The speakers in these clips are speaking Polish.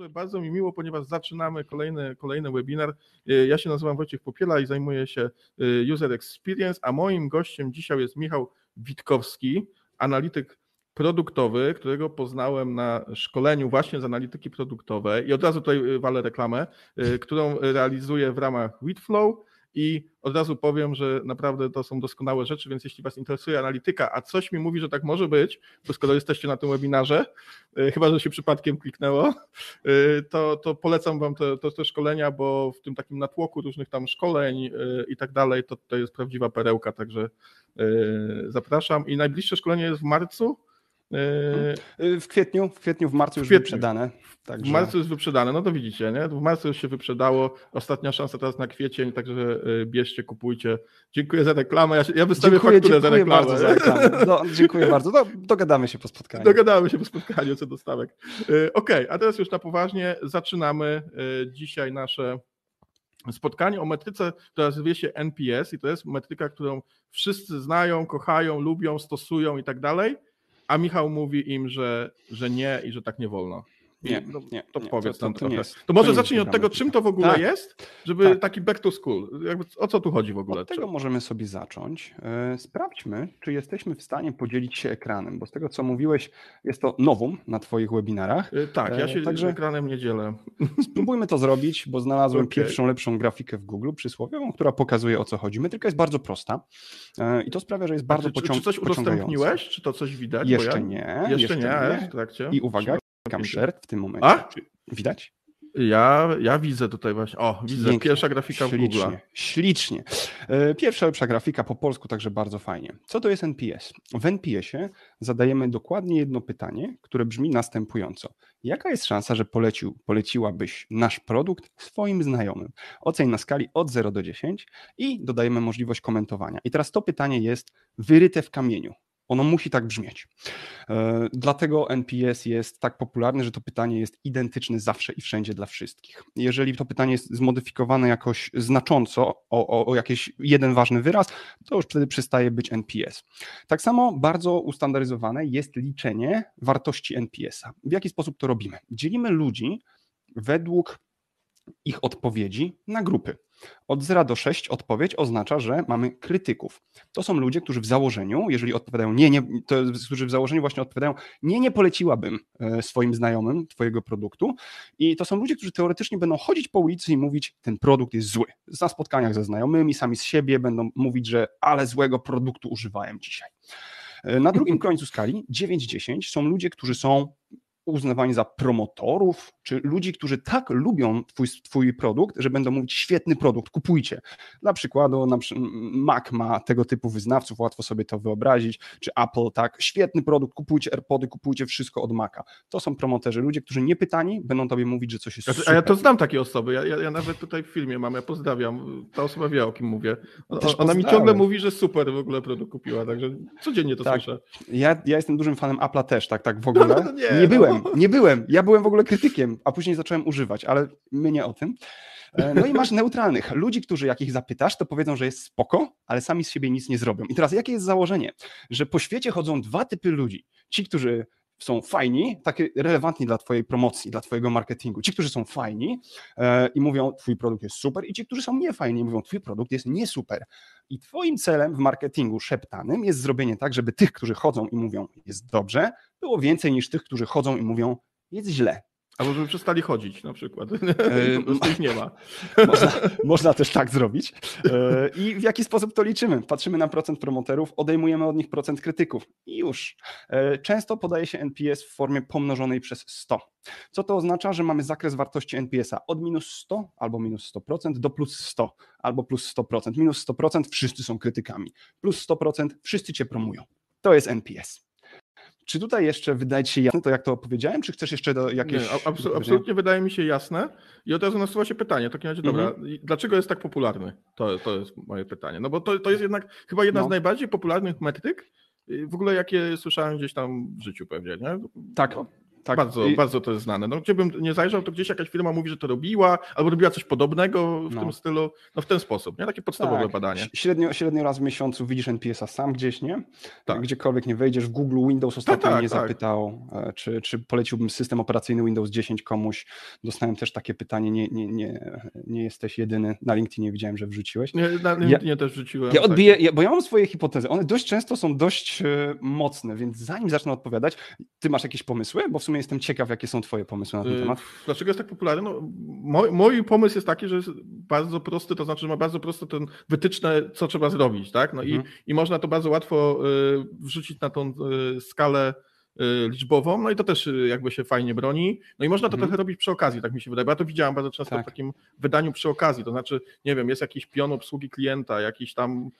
Dobrze, bardzo mi miło, ponieważ zaczynamy kolejny, kolejny webinar. Y, ja się nazywam Wojciech Popiela i zajmuję się y, User Experience, a moim gościem dzisiaj jest Michał Witkowski, analityk produktowy, którego poznałem na szkoleniu właśnie z analityki produktowej i od razu tutaj y, walę reklamę, którą realizuję w ramach Witflow i od razu powiem, że naprawdę to są doskonałe rzeczy, więc jeśli Was interesuje analityka, a coś mi mówi, że tak może być, bo skoro jesteście na tym webinarze, e, chyba że się przypadkiem kliknęło, e, to, to polecam Wam te, te, te szkolenia, bo w tym takim natłoku różnych tam szkoleń e, i tak dalej, to, to jest prawdziwa perełka, także zapraszam. I najbliższe szkolenie jest w marcu. W kwietniu, w kwietniu, w marcu już kwietniu. wyprzedane. Także... W marcu jest wyprzedane, no to widzicie, nie? W marcu już się wyprzedało, ostatnia szansa teraz na kwiecień, także y, bierzcie, kupujcie. Dziękuję za reklamę, ja, ja wystawię dziękuję, fakturę dziękuję za reklamę. Bardzo za reklamę. No, dziękuję bardzo, no, dogadamy się po spotkaniu. Dogadamy się po spotkaniu co do stawek. Y, okej, okay, a teraz już na poważnie zaczynamy dzisiaj nasze spotkanie o metryce, która nazywa się NPS i to jest metryka, którą wszyscy znają, kochają, lubią, stosują i tak dalej, a Michał mówi im, że, że nie i że tak nie wolno. Nie, no, nie, to nie, powiedz to, nam to, trochę. To może zacznij od tego, czym to w ogóle tak. jest, żeby tak. taki back to school. Jakby, o co tu chodzi w ogóle? Od tego możemy sobie zacząć. E, sprawdźmy, czy jesteśmy w stanie podzielić się ekranem, bo z tego, co mówiłeś, jest to nowum na Twoich webinarach. E, tak, ja e, się Także ekranem nie dzielę. Spróbujmy to zrobić, bo znalazłem okay. pierwszą, lepszą grafikę w Google przysłowiową, która pokazuje, o co chodzi. Metryka jest bardzo prosta i to sprawia, że jest bardzo pociągająca. Czy coś udostępniłeś? Czy to coś widać? Jeszcze ja... nie. Jeszcze, jeszcze nie, nie. w trakcie. I uwaga, share w tym momencie. A? Widać? Ja, ja widzę tutaj właśnie. O, widzę Pięknie. pierwsza grafika ślicznie, w Google. Ślicznie. E, pierwsza lepsza grafika po polsku, także bardzo fajnie. Co to jest NPS? W NPS-ie zadajemy dokładnie jedno pytanie, które brzmi następująco. Jaka jest szansa, że polecił, poleciłabyś nasz produkt swoim znajomym? Oceń na skali od 0 do 10 i dodajemy możliwość komentowania. I teraz to pytanie jest wyryte w kamieniu. Ono musi tak brzmieć. E, dlatego NPS jest tak popularny, że to pytanie jest identyczne zawsze i wszędzie dla wszystkich. Jeżeli to pytanie jest zmodyfikowane jakoś znacząco o, o, o jakiś jeden ważny wyraz, to już wtedy przestaje być NPS. Tak samo bardzo ustandaryzowane jest liczenie wartości NPS-a. W jaki sposób to robimy? Dzielimy ludzi według ich odpowiedzi na grupy. Od 0 do 6 odpowiedź oznacza, że mamy krytyków. To są ludzie, którzy w założeniu, jeżeli odpowiadają nie, nie, to, którzy w założeniu właśnie odpowiadają nie, nie poleciłabym e, swoim znajomym twojego produktu i to są ludzie, którzy teoretycznie będą chodzić po ulicy i mówić, ten produkt jest zły. Na spotkaniach ze znajomymi, sami z siebie będą mówić, że ale złego produktu używałem dzisiaj. E, na drugim końcu skali 9-10 są ludzie, którzy są uznawani za promotorów, czy ludzi, którzy tak lubią twój, twój produkt, że będą mówić świetny produkt, kupujcie. Dla przykładu na Mac ma tego typu wyznawców, łatwo sobie to wyobrazić, czy Apple, tak, świetny produkt, kupujcie AirPody, kupujcie wszystko od Maca. To są promoterzy, ludzie, którzy nie pytani, będą tobie mówić, że coś jest super. A ja to znam takie osoby, ja, ja, ja nawet tutaj w filmie mam, ja pozdrawiam, ta osoba wie o kim mówię. Ona, ona mi ciągle mówi, że super w ogóle produkt kupiła, także codziennie to tak. słyszę. Ja, ja jestem dużym fanem Apple'a też, tak, tak w ogóle. No, nie, nie byłem, nie byłem. Ja byłem w ogóle krytykiem, a później zacząłem używać, ale my nie o tym. E, no i masz neutralnych. Ludzi, którzy jak ich zapytasz, to powiedzą, że jest spoko, ale sami z siebie nic nie zrobią. I teraz jakie jest założenie? Że po świecie chodzą dwa typy ludzi. Ci, którzy są fajni, takie relevantni dla Twojej promocji, dla Twojego marketingu. Ci, którzy są fajni e, i mówią, Twój produkt jest super, i ci, którzy są niefajni mówią, Twój produkt jest nie super. I Twoim celem w marketingu szeptanym jest zrobienie tak, żeby tych, którzy chodzą i mówią, jest dobrze, było więcej niż tych, którzy chodzą i mówią, jest źle. Albo żeby przestali chodzić na przykład. ich nie ma. Można, można, też tak zrobić. E, I w jaki sposób to liczymy? Patrzymy na procent promoterów, odejmujemy od nich procent krytyków i już. E, często podaje się NPS w formie pomnożonej przez 100. Co to oznacza? Że mamy zakres wartości NPS-a od minus 100 albo minus 100% do plus 100 albo plus 100%. Minus 100% wszyscy są krytykami. Plus 100% wszyscy cię promują. To jest NPS. Czy tutaj jeszcze wydaje Ci się jasne to, jak to opowiedziałem, czy chcesz jeszcze do jakiejś... Nie, absolutnie, absolutnie wydaje mi się jasne i od razu nasuwa się pytanie, takim razie, dobra, mm -hmm. dlaczego jest tak popularny? To, to jest moje pytanie. No bo to, to jest jednak chyba jedna no. z najbardziej popularnych metryk, w ogóle jakie słyszałem gdzieś tam w życiu pewnie, nie? Tak, Tak. Bardzo, I- bardzo to jest znane. No, gdzie bym nie zajrzał, to gdzieś jakaś firma mówi, że to robiła, albo robiła coś podobnego w No. tym stylu. No w ten sposób, nie? Takie podstawowe Tak. badanie. Średnio, średnio raz w miesiącu widzisz NPS-a sam gdzieś, nie? Tak. Gdziekolwiek nie wejdziesz. W Google Windows ostatnio tak, mnie tak. zapytał, e, czy, czy poleciłbym system operacyjny Windows 10 komuś. Dostałem też takie pytanie, nie, nie, nie, nie jesteś jedyny. Na LinkedInie widziałem, że wrzuciłeś. Nie, na Ja- LinkedInie też wrzuciłem. Ja tak. odbiję, ja, bo ja mam swoje hipotezy. One dość często są dość e, mocne, więc zanim zacznę odpowiadać, ty masz jakieś pomysły? Bo w sumie jestem ciekaw, jakie są twoje pomysły na ten Y, temat. Dlaczego jest tak popularny? No, mój, mój pomysł jest taki, że jest bardzo prosty, to znaczy, że ma bardzo prosto ten wytyczne, co trzeba zrobić, tak? No Mhm. i, i można to bardzo łatwo y, wrzucić na tą y, skalę liczbową, no i to też y, jakby się fajnie broni. No i można to Mhm. trochę robić przy okazji, tak mi się wydaje, bo ja to widziałem bardzo często Tak. w takim wydaniu przy okazji, to znaczy, nie wiem, jest jakiś pion obsługi klienta, jakiś tam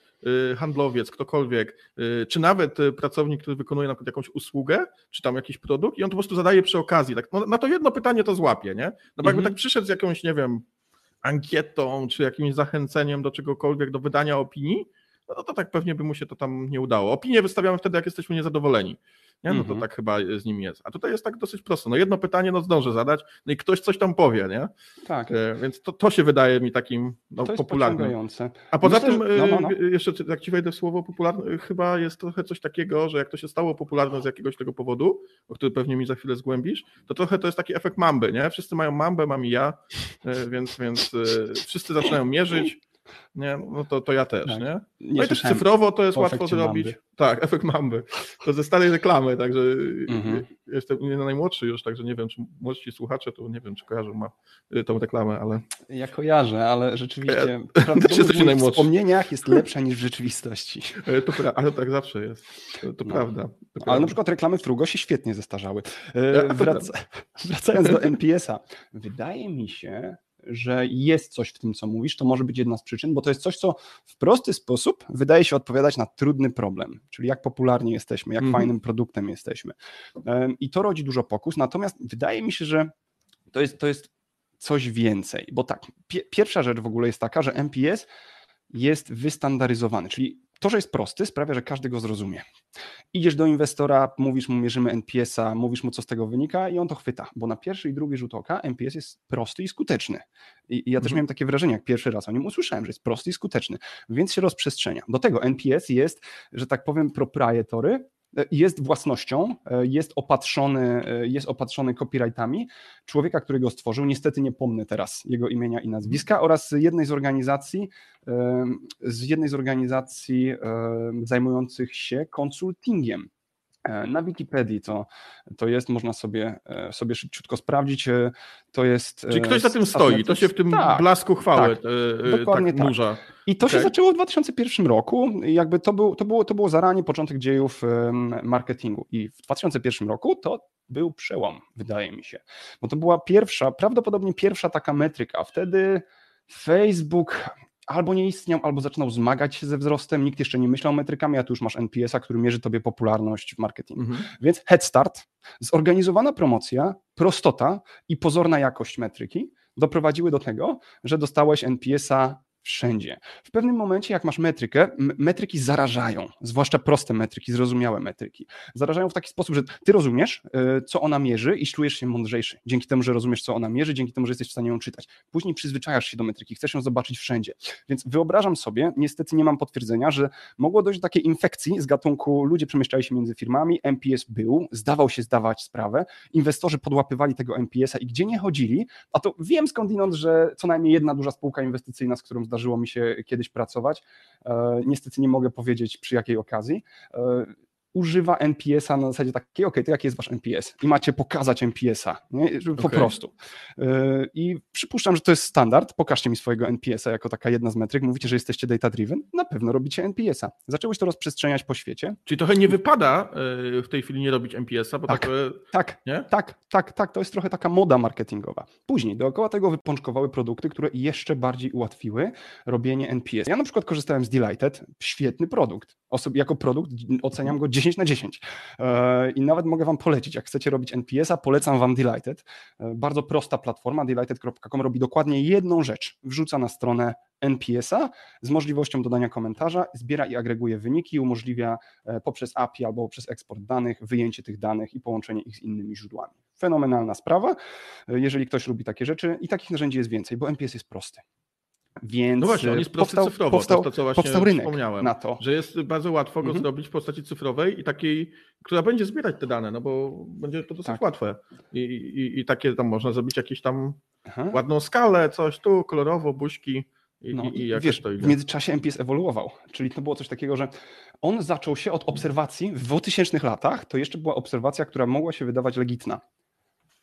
y, handlowiec, ktokolwiek, y, czy nawet y, pracownik, który wykonuje na przykład jakąś usługę, czy tam jakiś produkt i on to po prostu zadaje przy okazji. Tak, no, na to jedno pytanie to złapie, nie? No bo jakby Mhm. tak przyszedł z jakąś, nie wiem, ankietą, czy jakimś zachęceniem do czegokolwiek, do wydania opinii, no to tak pewnie by mu się to tam nie udało. Opinie wystawiamy wtedy, jak jesteśmy niezadowoleni. Nie? No to Mhm. tak chyba z nim jest. A tutaj jest tak dosyć prosto. No jedno pytanie no zdążę zadać, no i ktoś coś tam powie, nie? Tak. E, Więc to, to się wydaje mi takim no, To popularnym. A poza Myślę, tym, że- no, no, no. y, jeszcze jak ci wejdę w słowo popularne, chyba jest trochę coś takiego, że jak to się stało popularne z jakiegoś tego powodu, o który pewnie mi za chwilę zgłębisz, to trochę to jest taki efekt mamby, nie? Wszyscy mają mambę, mam i ja, więc, więc wszyscy zaczynają mierzyć, nie? No to, to ja też, Tak. nie? No i też cyfrowo to jest łatwo zrobić. mamby. Tak, efekt mamby. To ze starej reklamy, także Mhm. jestem nie najmłodszy już, także nie wiem, czy młodsi słuchacze, to nie wiem, czy kojarzą ma y, tą reklamę, ale Ja kojarzę, ale rzeczywiście Ja- prawdopodobnie w wspomnieniach jest lepsza niż w rzeczywistości. y, to, pra- ale tak zawsze jest. To, to No. prawda. To Ale prawda. na przykład reklamy Frugo się świetnie zestarzały. E, to Wraca, wracając do NPS-a, wydaje mi się, że jest coś w tym, co mówisz, to może być jedna z przyczyn, bo to jest coś, co w prosty sposób wydaje się odpowiadać na trudny problem, czyli jak popularni jesteśmy, jak Mhm. fajnym produktem jesteśmy. I to rodzi dużo pokus, natomiast wydaje mi się, że to jest, to jest coś więcej, bo tak, pie, pierwsza rzecz w ogóle jest taka, że NPS jest wystandaryzowany, czyli to, że jest prosty, sprawia, że każdy go zrozumie. Idziesz do inwestora, mówisz mu, mierzymy NPS-a, mówisz mu, co z tego wynika, i on to chwyta, bo na pierwszy i drugi rzut oka NPS jest prosty i skuteczny. I, i ja też Mhm. miałem takie wrażenie, jak pierwszy raz o nim usłyszałem, że jest prosty i skuteczny, więc się rozprzestrzenia. Do tego NPS jest, że tak powiem, proprietory, jest własnością, e, jest opatrzony, e, jest opatrzony copyrightami człowieka, który go stworzył. Niestety nie pomnę teraz jego imienia i nazwiska oraz jednej z organizacji, z jednej z organizacji zajmujących się konsultingiem. E, Na Wikipedii to, to jest, można sobie, e, sobie szybciutko sprawdzić. e, To jest. Czyli ktoś za tym stoi, to się w tym Tak. blasku chwały tak, e, e, dokładnie tak tak. nurza. I to się Okej. zaczęło w 2001 roku. Jakby to, był, to, było, to było zaranie początek dziejów marketingu. I w 2001 roku to był przełom, wydaje mi się. Bo to była pierwsza, prawdopodobnie pierwsza taka metryka. Wtedy Facebook albo nie istniał, albo zaczynał zmagać się ze wzrostem. Nikt jeszcze nie myślał metrykami, a tu już masz NPS-a, który mierzy tobie popularność w marketingu. Mhm. Więc head start, zorganizowana promocja, prostota i pozorna jakość metryki doprowadziły do tego, że dostałeś NPS-a wszędzie. W pewnym momencie, jak masz metrykę, metryki zarażają, zwłaszcza proste metryki, zrozumiałe metryki. Zarażają w taki sposób, że ty rozumiesz, y, co ona mierzy i czujesz się mądrzejszy. Dzięki temu, że rozumiesz, co ona mierzy, dzięki temu, że jesteś w stanie ją czytać. Później przyzwyczajasz się do metryki, chcesz ją zobaczyć wszędzie. Więc wyobrażam sobie, niestety nie mam potwierdzenia, że mogło dojść do takiej infekcji z gatunku ludzie przemieszczali się między firmami, MPS był, zdawał się zdawać sprawę, inwestorzy podłapywali tego MPS-a i gdzie nie chodzili, a to wiem skądinąd, że co najmniej jedna duża spółka inwestycyjna, z którą zdarzyło mi się kiedyś pracować, e, niestety nie mogę powiedzieć przy jakiej okazji, e, używa NPS-a na zasadzie takiej, ok, to jaki jest wasz NPS? I macie pokazać NPS-a, nie? po Okej. prostu. E, I przypuszczam, że to jest standard, pokażcie mi swojego NPS-a jako taka jedna z metryk, mówicie, że jesteście data-driven, na pewno robicie NPS-a. Zaczęło się to rozprzestrzeniać po świecie. Czyli trochę nie wypada e, w tej chwili nie robić MPS-a, bo Tak. tak, Tak, nie? Tak, tak, tak. To jest trochę taka moda marketingowa. Później dookoła tego wypączkowały produkty, które jeszcze bardziej ułatwiły robienie NPS. Ja na przykład korzystałem z Delighted, świetny produkt. Osob jako produkt oceniam go 10 na 10. E, I nawet mogę Wam polecić, jak chcecie robić NPS-a, polecam Wam Delighted. E, bardzo prosta platforma, delighted.com robi dokładnie jedną rzecz. Wrzuca na stronę NPS-a z możliwością dodania komentarza, zbiera i agreguje wyniki umożliwia e, poprzez API albo przez eksport danych wyjęcie tych danych i połączenie ich z innymi źródłami. Fenomenalna sprawa, jeżeli ktoś lubi takie rzeczy i takich narzędzi jest więcej, bo NPS jest prosty. Więc no właśnie, on jest prosty powstał, cyfrowo, powstał, to, co właśnie powstał rynek wspomniałem, na to. Że jest bardzo łatwo go Mhm. zrobić w postaci cyfrowej i takiej, która będzie zbierać te dane, no bo będzie to dosyć Tak. łatwe. I, i, I takie tam można zrobić jakieś tam Aha. ładną skalę, coś tu, kolorowo, buźki i, No, i, i wiesz, to w międzyczasie MPS ewoluował, czyli to było coś takiego, że on zaczął się od obserwacji w 2000 latach, to jeszcze była obserwacja, która mogła się wydawać legitna.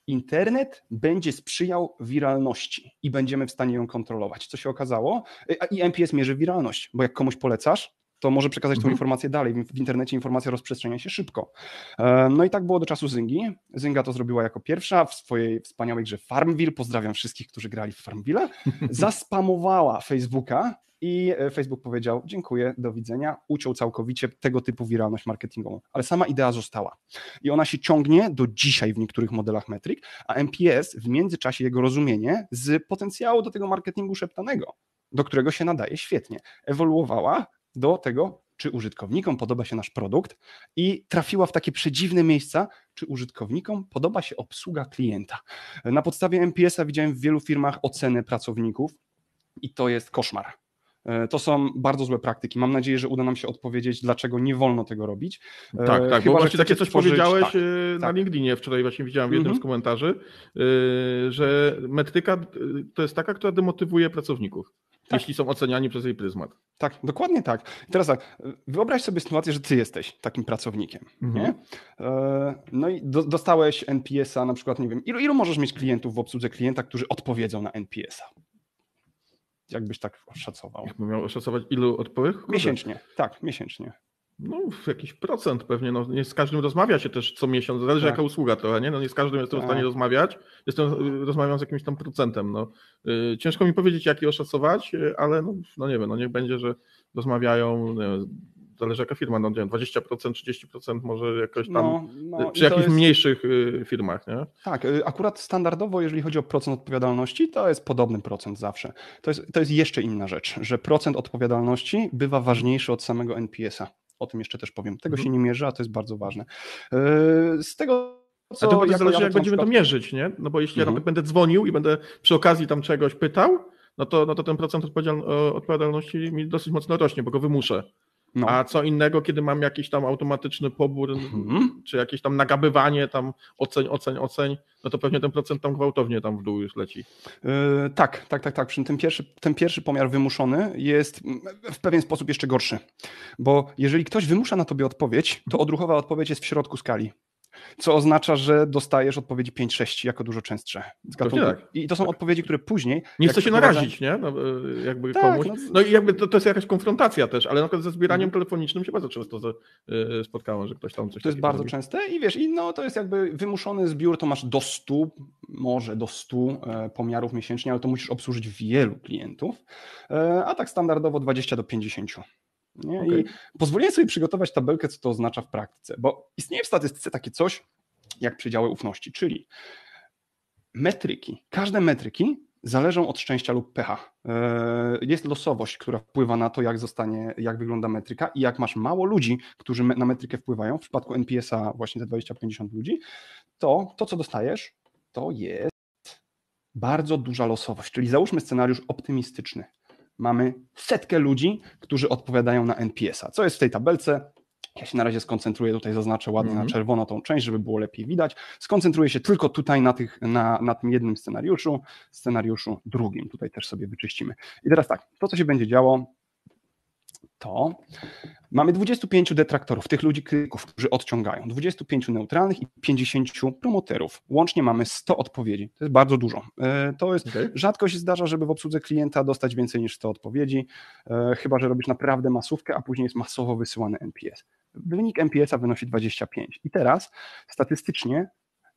Internet będzie sprzyjał wiralności i będziemy w stanie ją kontrolować. Co się okazało? A I MPS mierzy wiralność, bo jak komuś polecasz, to może przekazać tą Mhm. informację dalej. W w internecie informacja rozprzestrzenia się szybko. E, No i tak było do czasu Zyngi. Zynga to zrobiła jako pierwsza w swojej wspaniałej grze Farmville. Pozdrawiam wszystkich, którzy grali w Farmville. Zaspamowała Facebooka i e, Facebook powiedział: Dziękuję, do widzenia. Uciął całkowicie tego typu wiralność marketingową. Ale sama idea została. I ona się ciągnie do dzisiaj w niektórych modelach metryk, a MPS w międzyczasie jego rozumienie z potencjału do tego marketingu szeptanego, do którego się nadaje świetnie, ewoluowała do tego, czy użytkownikom podoba się nasz produkt i trafiła w takie przedziwne miejsca, czy użytkownikom podoba się obsługa klienta. Na podstawie MPS-a widziałem w wielu firmach oceny pracowników i to jest koszmar. E, To są bardzo złe praktyki. Mam nadzieję, że uda nam się odpowiedzieć, dlaczego nie wolno tego robić. E, Tak, tak, chyba, bo właśnie takie coś tworzyć- powiedziałeś tak, y, na tak. LinkedInie wczoraj właśnie widziałem w jednym Mhm. z komentarzy, y, że metryka to jest taka, która demotywuje pracowników, Tak. jeśli są oceniani przez jej pryzmat. Tak, dokładnie tak. I teraz tak, wyobraź sobie sytuację, że ty jesteś takim pracownikiem, Mhm. nie? E, No i do, dostałeś NPS-a, na przykład, nie wiem, ilu, ilu możesz mieć klientów w obsłudze klienta, którzy odpowiedzą na NPS-a? Jakbyś tak oszacował? Jakbym miał oszacować ilu odpowiedź? Kurde, Miesięcznie, tak, miesięcznie. No, w jakiś procent pewnie. No, nie z każdym rozmawia się też co miesiąc. Zależy Tak. jaka usługa trochę, nie? No nie z każdym jestem w stanie Tak. rozmawiać. Jestem, rozmawiam z jakimś tam procentem. No. Y, Ciężko mi powiedzieć, jaki oszacować, y, ale no, no nie wiem, no niech będzie, że rozmawiają, wiem, zależy jaka firma, no nie wiem, 20%, 30% może jakoś tam, No, y, no, przy i to jakichś jest- mniejszych y, firmach, nie? Tak, y, akurat standardowo, jeżeli chodzi o procent odpowiadalności, to jest podobny procent zawsze. To jest, to jest jeszcze inna rzecz, że procent odpowiadalności bywa ważniejszy od samego NPS-a. O tym jeszcze też powiem. Tego Mhm. się nie mierzy, a to jest bardzo ważne. Y, Z tego, co A to będzie zależy, ja jak to będziemy to przykład- mierzyć, nie? No bo jeśli ja Mhm. nawet będę dzwonił i będę przy okazji tam czegoś pytał, no to, no to ten procent odpowiedzial- o- odpowiadalności mi dosyć mocno rośnie, bo go wymuszę. No. A co innego, kiedy mam jakiś tam automatyczny pobór, Mhm. czy jakieś tam nagabywanie, tam oceń, oceń, oceń, no to pewnie ten procent tam gwałtownie tam w dół już leci. Yy, tak, tak, tak, tak. Przy ten pierwszy, ten pierwszy pomiar wymuszony jest w pewien sposób jeszcze gorszy. Bo jeżeli ktoś wymusza na tobie odpowiedź, to odruchowa odpowiedź jest w środku skali. Co oznacza, że dostajesz odpowiedzi 5-6 jako dużo częstsze. gatunku. tak. I to są odpowiedzi, które później. Nie chcę się przeprowadza- narazić, nie? No, y, jakby Tak, komuś. no- No i jakby to, to jest jakaś konfrontacja też, ale na przykład ze zbieraniem Mhm. telefonicznym się bardzo często y, spotkałem, że ktoś tam coś To jest bardzo częste i wiesz, i no, to jest jakby wymuszony zbiór, to masz do 100, może do 100 e, pomiarów miesięcznie, ale to musisz obsłużyć wielu klientów, e, a tak standardowo 20 do 50. Nie? Okej. I pozwoliłem sobie przygotować tabelkę, co to oznacza w praktyce, bo istnieje w statystyce takie coś jak przedziały ufności, czyli metryki, każde metryki zależą od szczęścia lub pecha. E, Jest losowość, która wpływa na to, jak zostanie, jak wygląda metryka i jak masz mało ludzi, którzy na metrykę wpływają, w przypadku NPS-a właśnie te 20-50 ludzi, to to, co dostajesz, to jest bardzo duża losowość. Czyli załóżmy scenariusz optymistyczny. Mamy setkę ludzi, którzy odpowiadają na NPS-a. Co jest w tej tabelce? Ja się na razie skoncentruję, tutaj zaznaczę ładnie Mhm. na czerwono tą część, żeby było lepiej widać. Skoncentruję się tylko tutaj na, tych, na, na tym jednym scenariuszu, scenariuszu drugim. Tutaj też sobie wyczyścimy. I teraz tak, to co się będzie działo, to mamy 25 detraktorów, tych ludzi krytyków, którzy odciągają, 25 neutralnych i 50 promoterów. Łącznie mamy 100 odpowiedzi. To jest bardzo dużo. E, To jest Okej. Rzadko się zdarza, żeby w obsłudze klienta dostać więcej niż 100 odpowiedzi, e, chyba że robisz naprawdę masówkę, a później jest masowo wysyłany NPS. Wynik NPS-a wynosi 25. I teraz statystycznie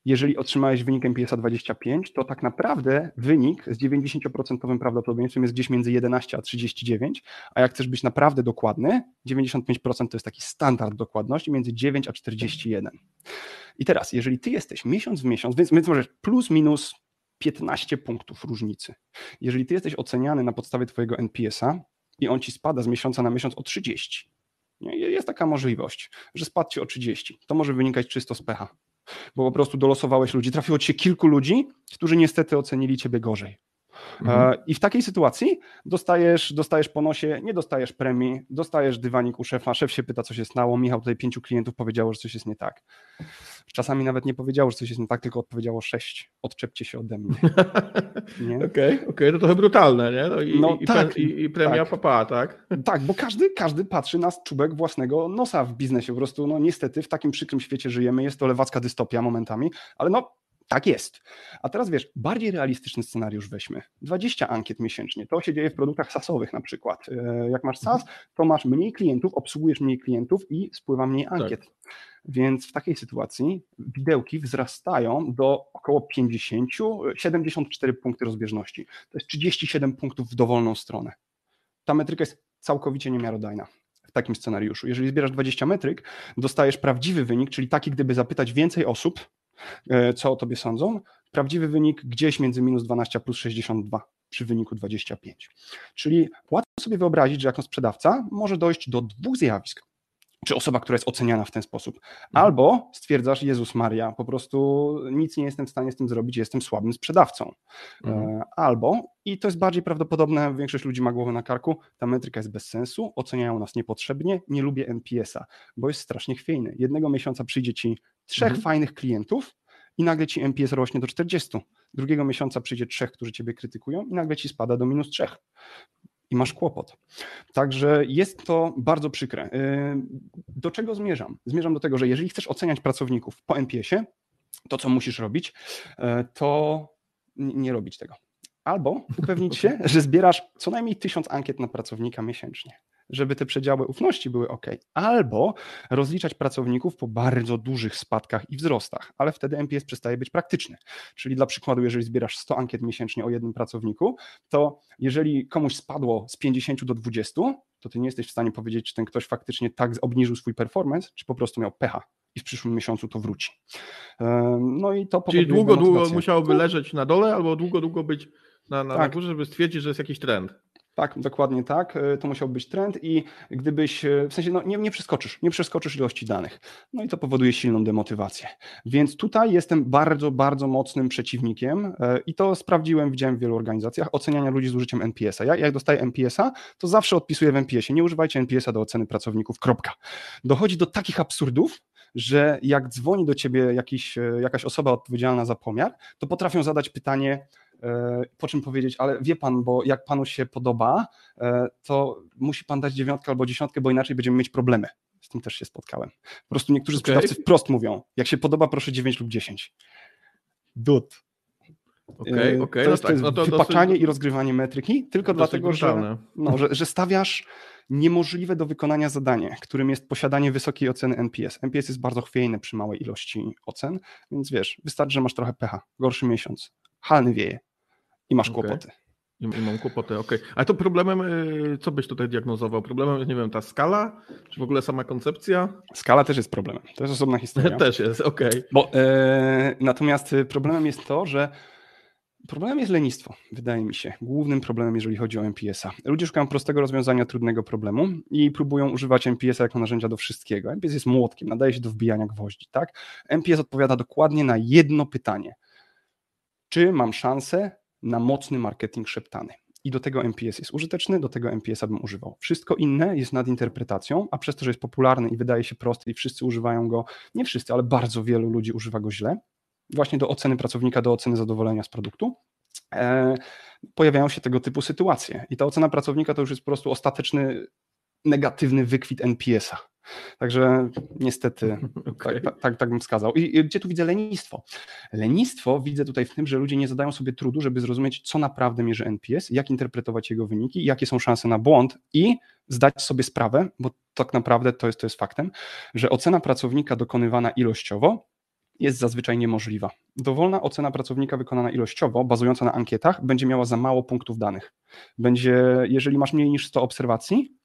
jeżeli otrzymałeś wynik NPS-a 25, to tak naprawdę wynik z 90% prawdopodobieństwem jest gdzieś między 11 a 39, a jak chcesz być naprawdę dokładny, 95% to jest taki standard dokładności między 9 a 41. I teraz, jeżeli ty jesteś miesiąc w miesiąc, więc, więc możesz plus minus 15 punktów różnicy. Jeżeli ty jesteś oceniany na podstawie twojego NPS-a i on ci spada z miesiąca na miesiąc o 30, nie? jest taka możliwość, że spadł ci o 30, to może wynikać czysto z pecha bo po prostu dolosowałeś ludzi. Trafiło ci się kilku ludzi, którzy niestety ocenili ciebie gorzej. Mhm. E, I w takiej sytuacji dostajesz, dostajesz po nosie, nie dostajesz premii, dostajesz dywanik u szefa, szef się pyta, co się stało, Michał tutaj pięciu klientów powiedziało, że coś jest nie tak. Czasami nawet nie powiedziało, że coś jest nie tak, tylko odpowiedziało sześć, odczepcie się ode mnie. Okej, okej, okay, okay, to trochę brutalne, nie? No i, no, i, tak, i, i premia tak. papa, tak? Tak, bo każdy, każdy patrzy na czubek własnego nosa w biznesie, po prostu no niestety w takim przykrym świecie żyjemy, jest to lewacka dystopia momentami, ale no tak jest. A teraz wiesz, bardziej realistyczny scenariusz weźmy. 20 ankiet miesięcznie. To się dzieje w produktach SaaSowych na przykład. E, jak masz SaaS, to masz mniej klientów, obsługujesz mniej klientów i spływa mniej tak. ankiet. Tak. Więc w takiej sytuacji widełki wzrastają do około 50, 74 punkty rozbieżności. To jest 37 punktów w dowolną stronę. Ta metryka jest całkowicie niemiarodajna w takim scenariuszu. Jeżeli zbierasz 20 metryk, dostajesz prawdziwy wynik, czyli taki, gdyby zapytać więcej osób, co o tobie sądzą. Prawdziwy wynik gdzieś między minus 12 a plus 62 przy wyniku 25. Czyli łatwo sobie wyobrazić, że jako sprzedawca może dojść do dwóch zjawisk. Czy osoba, która jest oceniana w ten sposób, mhm. albo stwierdzasz, Jezus Maria, po prostu nic nie jestem w stanie z tym zrobić, jestem słabym sprzedawcą. E, mhm. Albo, i to jest bardziej prawdopodobne, większość ludzi ma głowę na karku, ta metryka jest bez sensu, oceniają nas niepotrzebnie, nie lubię NPS-a, bo jest strasznie chwiejny. Jednego miesiąca przyjdzie ci trzech mhm. fajnych klientów, i nagle ci MPS rośnie do 40. Drugiego miesiąca przyjdzie trzech, którzy ciebie krytykują i nagle ci spada do minus trzech. I masz kłopot. Także jest to bardzo przykre. Y, do czego zmierzam? Zmierzam do tego, że jeżeli chcesz oceniać pracowników po NPS-ie, to co musisz robić, y, to nie robić tego. Albo upewnić się, że zbierasz co najmniej tysiąc ankiet na pracownika miesięcznie żeby te przedziały ufności były ok. Albo rozliczać pracowników po bardzo dużych spadkach i wzrostach, ale wtedy MPS przestaje być praktyczny. Czyli dla przykładu, jeżeli zbierasz 100 ankiet miesięcznie o jednym pracowniku, to jeżeli komuś spadło z 50 do 20, to ty nie jesteś w stanie powiedzieć, czy ten ktoś faktycznie tak obniżył swój performance, czy po prostu miał pecha i w przyszłym miesiącu to wróci. No i to Czyli długo, długo musiałoby leżeć na dole, albo długo, długo być na, na, tak. na górze, żeby stwierdzić, że jest jakiś trend. Tak, dokładnie tak. E, to musiał być trend i gdybyś, e, w sensie no, nie, nie przeskoczysz, nie przeskoczysz ilości danych. No i to powoduje silną demotywację. Więc tutaj jestem bardzo, bardzo mocnym przeciwnikiem e, i to sprawdziłem, widziałem w wielu organizacjach, oceniania ludzi z użyciem NPS-a. Ja jak dostaję NPS-a, to zawsze odpisuję w NPS-ie. Nie używajcie NPS-a do oceny pracowników, kropka. Dochodzi do takich absurdów, że jak dzwoni do ciebie jakiś, jakaś osoba odpowiedzialna za pomiar, to potrafią zadać pytanie, po czym powiedzieć, ale wie pan, bo jak panu się podoba, e, to musi pan dać dziewiątkę albo dziesiątkę, bo inaczej będziemy mieć problemy. Z tym też się spotkałem. Po prostu niektórzy okay. sprzedawcy wprost mówią, jak się podoba, proszę 9 lub 10. Dud. Okay, e, okay, to, no jest, tak, to jest no to wypaczanie dosyć... i rozgrywanie metryki, tylko dlatego, że, no, że, że stawiasz niemożliwe do wykonania zadanie, którym jest posiadanie wysokiej oceny NPS. NPS jest bardzo chwiejny przy małej ilości ocen, więc wiesz, wystarczy, że masz trochę pecha, gorszy miesiąc, halny wieje, i masz okay. kłopoty. I, I, mam kłopoty, okej. Okay. Ale to problemem, y, co byś tutaj diagnozował? Problemem jest, nie wiem, ta skala, czy w ogóle sama koncepcja? Skala też jest problemem. To jest osobna historia. też jest, okej. Okay. Bo e, natomiast problemem jest to, że Problemem jest lenistwo, wydaje mi się. Głównym problemem, jeżeli chodzi o MPS-a. Ludzie szukają prostego rozwiązania trudnego problemu i próbują używać MPS-a jako narzędzia do wszystkiego. MPS jest młotkiem, nadaje się do wbijania gwoździ. Tak? MPS odpowiada dokładnie na jedno pytanie. Czy mam szansę na mocny marketing szeptany. I do tego MPS jest użyteczny, do tego MPS-a bym używał. Wszystko inne jest nadinterpretacją, a przez to, że jest popularny i wydaje się prosty i wszyscy używają go, nie wszyscy, ale bardzo wielu ludzi używa go źle, właśnie do oceny pracownika, do oceny zadowolenia z produktu, e, pojawiają się tego typu sytuacje. I ta ocena pracownika to już jest po prostu ostateczny negatywny wykwit NPS-a. Także niestety okay. tak, tak, tak, bym wskazał. I gdzie tu widzę lenistwo? Lenistwo widzę tutaj w tym, że ludzie nie zadają sobie trudu, żeby zrozumieć, co naprawdę mierzy NPS, jak interpretować jego wyniki, jakie są szanse na błąd i zdać sobie sprawę, bo tak naprawdę to jest, to jest faktem, że ocena pracownika dokonywana ilościowo jest zazwyczaj niemożliwa. Dowolna ocena pracownika wykonana ilościowo, bazująca na ankietach, będzie miała za mało punktów danych. Będzie, jeżeli masz mniej niż 100 obserwacji,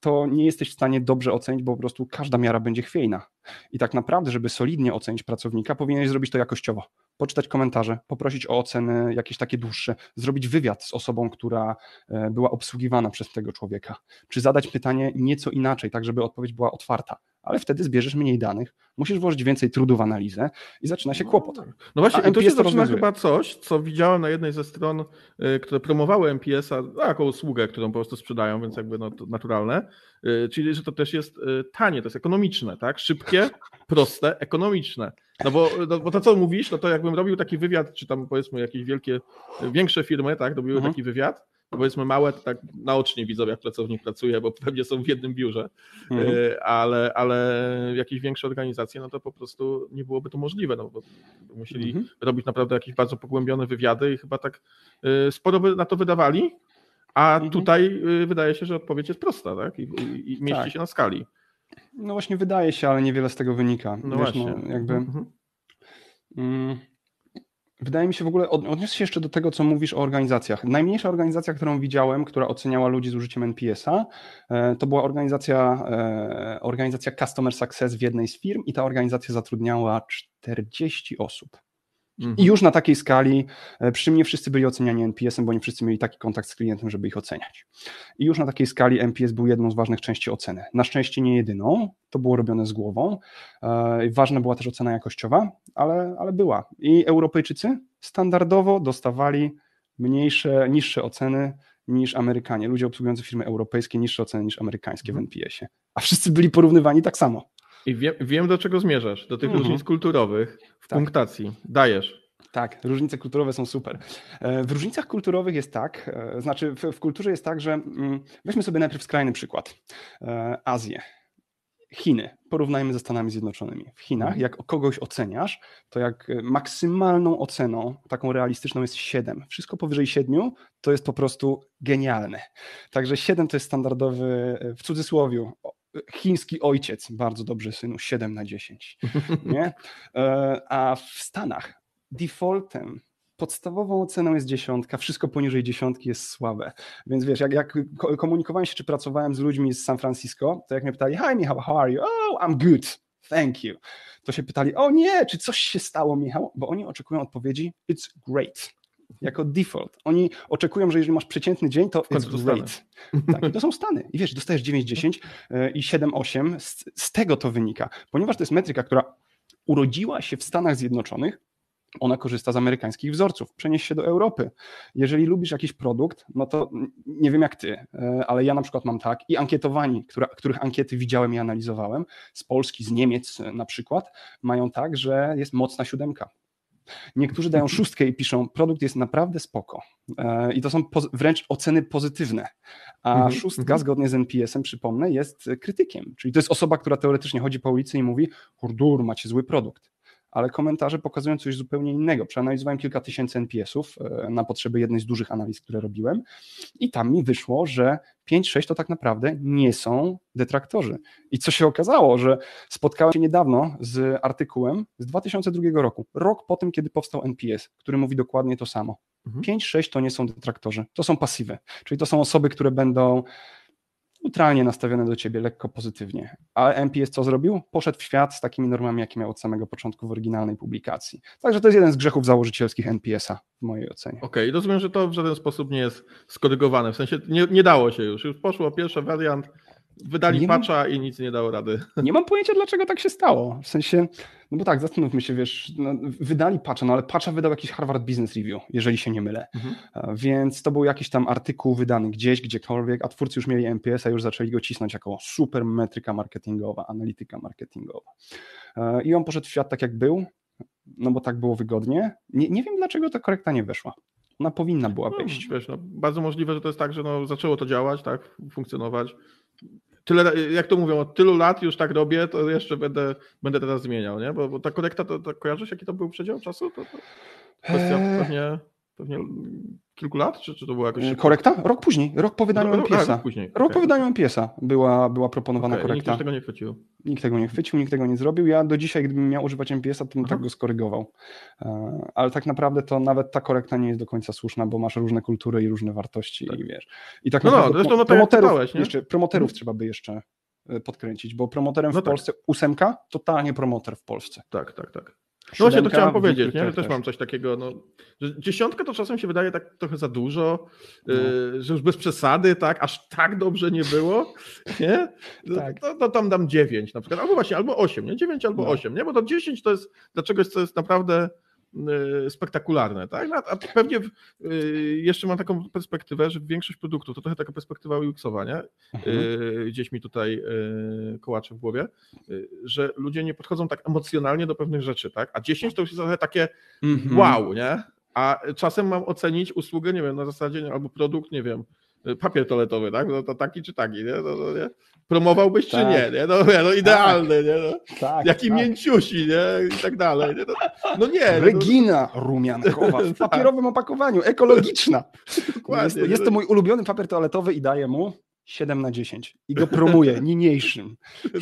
to nie jesteś w stanie dobrze ocenić, bo po prostu każda miara będzie chwiejna. I tak naprawdę, żeby solidnie ocenić pracownika, powinieneś zrobić to jakościowo. Poczytać komentarze, poprosić o oceny jakieś takie dłuższe, zrobić wywiad z osobą, która e, była obsługiwana przez tego człowieka, czy zadać pytanie nieco inaczej, tak żeby odpowiedź była otwarta ale wtedy zbierzesz mniej danych, musisz włożyć więcej trudu w analizę i zaczyna się kłopot. No właśnie, i tu się zaczyna chyba coś, co widziałem na jednej ze stron, y, które promowały MPS-a no, jako usługę, którą po prostu sprzedają, więc jakby no, to naturalne, y, czyli że to też jest y, tanie, to jest ekonomiczne, tak? Szybkie, proste, ekonomiczne. No bo, no bo to, co mówisz, no to jakbym robił taki wywiad, czy tam powiedzmy jakieś wielkie, większe firmy, tak, robiły mhm. taki wywiad, powiedzmy małe, to tak naocznie widzą, jak pracownik pracuje, bo pewnie są w jednym biurze, mhm. E, ale, ale jakieś większe organizacje, no to po prostu nie byłoby to możliwe, no bo musieli mhm. robić naprawdę jakieś bardzo pogłębione wywiady i chyba tak e, sporo by na to wydawali, a mhm. tutaj e, wydaje się, że odpowiedź jest prosta, tak? I, i, i mieści tak. się na skali. No właśnie wydaje się, ale niewiele z tego wynika. No Wiesz, właśnie. No, jakby... Mhm. Mm, Wydaje mi się w ogóle, odniosę się jeszcze do tego, co mówisz o organizacjach. Najmniejsza organizacja, którą widziałem, która oceniała ludzi z użyciem NPS-a, e, to była organizacja, e, organizacja Customer Success w jednej z firm i ta organizacja zatrudniała 40 osób. Mhm. I już na takiej skali, e, przy mnie wszyscy byli oceniani NPS-em, bo nie wszyscy mieli taki kontakt z klientem, żeby ich oceniać. I już na takiej skali NPS był jedną z ważnych części oceny. Na szczęście nie jedyną, to było robione z głową. E, ważna była też ocena jakościowa, ale, ale była. I Europejczycy standardowo dostawali mniejsze, niższe oceny niż Amerykanie. Ludzie obsługujący firmy europejskie niższe oceny niż amerykańskie w mhm. NPS-ie. A wszyscy byli porównywani tak samo. I wiem, wiem do czego zmierzasz, do tych mhm. różnic kulturowych tak. punktacji. Dajesz. Tak, różnice kulturowe są super. E, w różnicach kulturowych jest tak, e, znaczy w, w kulturze jest tak, że mm, weźmy sobie najpierw skrajny przykład. E, Azję. Chiny, porównajmy ze Stanami Zjednoczonymi. W Chinach, mhm. jak kogoś oceniasz, to jak maksymalną oceną, taką realistyczną jest 7. Wszystko powyżej 7 to jest po prostu genialne. Także 7 to jest standardowy, w cudzysłowie, chiński ojciec, bardzo dobrze synu, 7 na 10. Nie? E, a w Stanach defaultem podstawową oceną jest dziesiątka, wszystko poniżej dziesiątki jest słabe. Więc wiesz, jak, jak komunikowałem się, czy pracowałem z ludźmi z San Francisco, to jak mnie pytali, hi Michał, how are you? Oh, I'm good, thank you. To się pytali, o nie, czy coś się stało, Michał? Bo oni oczekują odpowiedzi, it's great jako default. Oni oczekują, że jeżeli masz przeciętny dzień, to it's great. Tak, to są Stany. I wiesz, dostajesz 9-10 e, i 7-8. Z, z tego to wynika. Ponieważ to jest metryka, która urodziła się w Stanach Zjednoczonych, ona korzysta z amerykańskich wzorców. Przenieś się do Europy. Jeżeli lubisz jakiś produkt, no to nie wiem jak ty, e, ale ja na przykład mam tak i ankietowani, która, których ankiety widziałem i analizowałem, z Polski, z Niemiec na przykład, mają tak, że jest mocna siódemka. Niektórzy dają szóstkę i piszą, produkt jest naprawdę spoko. E, I to są wręcz oceny pozytywne. A mhm, szóstka, mhm. zgodnie z NPS-em, przypomnę, jest krytykiem. Czyli to jest osoba, która teoretycznie chodzi po ulicy i mówi, hurdur, macie zły produkt ale komentarze pokazują coś zupełnie innego. Przeanalizowałem kilka tysięcy NPS-ów e, na potrzeby jednej z dużych analiz, które robiłem i tam mi wyszło, że 5-6 to tak naprawdę nie są detraktorzy. I co się okazało, że spotkałem się niedawno z artykułem z 2002 roku, rok po tym, kiedy powstał NPS, który mówi dokładnie to samo. 5-6 mhm. to nie są detraktorzy, to są pasywy, czyli to są osoby, które będą neutralnie nastawione do ciebie, lekko pozytywnie. A MPS co zrobił? Poszedł w świat z takimi normami, jakie miał od samego początku w oryginalnej publikacji. Także to jest jeden z grzechów założycielskich NPS-a w mojej ocenie. Okej, okay, rozumiem, że to w żaden sposób nie jest skorygowane, w sensie nie, nie dało się już, już poszło pierwszy wariant, Wydali nie patcha mam, i nic nie dało rady. Nie mam pojęcia, dlaczego tak się stało. W sensie, no bo tak, zastanówmy się, wiesz, no, wydali patcha, no ale patcha wydał jakiś Harvard Business Review, jeżeli się nie mylę. Mhm. Więc to był jakiś tam artykuł wydany gdzieś, gdziekolwiek, a twórcy już mieli MPS, a już zaczęli go cisnąć jako super metryka marketingowa, analityka marketingowa. I on poszedł w świat tak, jak był, no bo tak było wygodnie. Nie, nie wiem, dlaczego ta korekta nie weszła. Ona powinna była wejść. No, wiesz, no, bardzo możliwe, że to jest tak, że no, zaczęło to działać, tak, funkcjonować tyle, jak to mówią, od tylu lat już tak robię, to jeszcze będę, będę teraz zmieniał, nie? Bo, bo ta korekta, to, to kojarzysz, jaki to był przedział czasu? To, to kwestia eee... pewnie pewnie kilku lat, czy, czy to było jakoś... E, Korekta? Rok później, rok po wydaniu a, MPS-a. rok później. Rok po wydaniu MPS-a była, była proponowana Nikt korekta. już tego nie chwycił. Nikt tego nie chwycił, nikt tego nie zrobił. Ja do dzisiaj, gdybym miał używać MPS-a, to bym Aha. tak go skorygował. E, Ale tak naprawdę to nawet ta korekta nie jest do końca słuszna, bo masz różne kultury i różne wartości Tak. i wiesz. I tak No, no, naprawdę no jak promoterów, jeszcze, promoterów Mhm. trzeba by jeszcze e, podkręcić, bo promoterem No w tak. Polsce ósemka, totalnie promoter w Polsce. Tak, tak, tak. No właśnie, to chciałem powiedzieć, nie? Że też. mam coś takiego, no, że dziesiątka to czasem się wydaje tak trochę za dużo, No. yy, że już bez przesady, tak, aż tak dobrze nie było, nie? No, Tak. to, to tam dam dziewięć na przykład, albo właśnie, albo osiem, nie? Dziewięć albo No. osiem, nie? Bo to dziesięć to jest dla czegoś, co jest naprawdę spektakularne, tak? A, a pewnie yy, jeszcze mam taką perspektywę, że większość produktów, to trochę taka perspektywa UX-owa, nie? Mhm. yy, gdzieś mi tutaj kołacze w głowie, że ludzie nie podchodzą tak emocjonalnie do pewnych rzeczy, tak? A 10 to już jest trochę takie Mhm. wow, nie? A czasem mam ocenić usługę, nie wiem, na zasadzie, albo produkt, nie wiem, papier toaletowy, tak? No to taki czy taki, nie? No, no, nie? Promowałbyś czy Tak. nie, nie? No, nie, no idealny, nie? No, Tak, jaki tak. mięciusi, nie? I tak dalej, nie? No, no nie, no, Regina rumiankowa w Tak. papierowym opakowaniu, ekologiczna. dokładnie. Jest, jest to mój ulubiony papier toaletowy i daję mu 7 na 10. I go promuję niniejszym.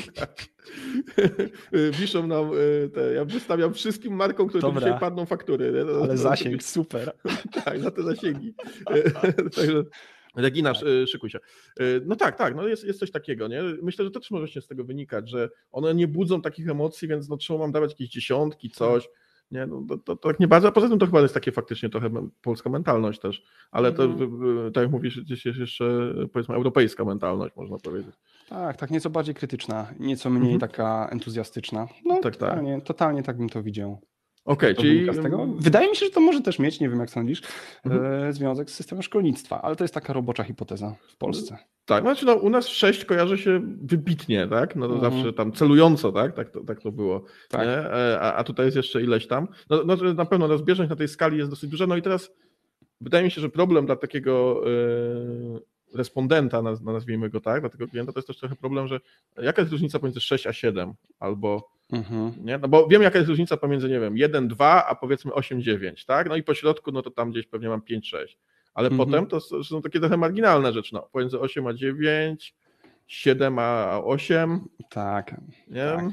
Y, Wiszą nam, y, te, ja wystawiam wszystkim markom, które Dobra. dzisiaj padną faktury. Nie? No, Ale no, zasięg, super. Tak, za te zasięgi. Także Regina, szy- szykuj się. Y, No tak, tak, no jest, jest coś takiego, nie? Myślę, że to też może się z tego wynikać, że one nie budzą takich emocji, więc no trzeba mam dawać jakieś dziesiątki, coś. Nie, no to, to, to tak nie bardzo, a poza tym to chyba jest takie faktycznie trochę polska mentalność też, ale to, y, tak jak mówisz, jest jeszcze powiedzmy europejska mentalność, można powiedzieć. Tak, tak, nieco bardziej krytyczna, nieco mniej Mhm. taka entuzjastyczna. No, Tak, tak. totalnie, totalnie tak bym to widział. Okej, To czyli... Wydaje mi się, że to może też mieć, nie wiem jak sądzisz, Mhm. e, związek z systemem szkolnictwa, ale to jest taka robocza hipoteza w Polsce. Tak, znaczy no, u nas 6 kojarzy się wybitnie, tak? No to Mhm. zawsze tam celująco, tak? Tak to, tak to było. Tak. E, A, a tutaj jest jeszcze ileś tam. No, no na pewno rozbieżność na tej skali jest dosyć duża. No i teraz wydaje mi się, że problem dla takiego e, respondenta, naz- nazwijmy go tak, dla tego klienta, to jest też trochę problem, że jaka jest różnica pomiędzy 6 a 7 albo Mhm. nie? No bo wiem, jaka jest różnica pomiędzy, nie wiem, 1, 2, a powiedzmy 8, 9, tak? No i po środku, no to tam gdzieś pewnie mam 5, 6. Ale Mhm. potem to są takie trochę marginalne rzeczy, no. Pomiędzy 8 a 9, 7 a 8, Tak. nie? Tak.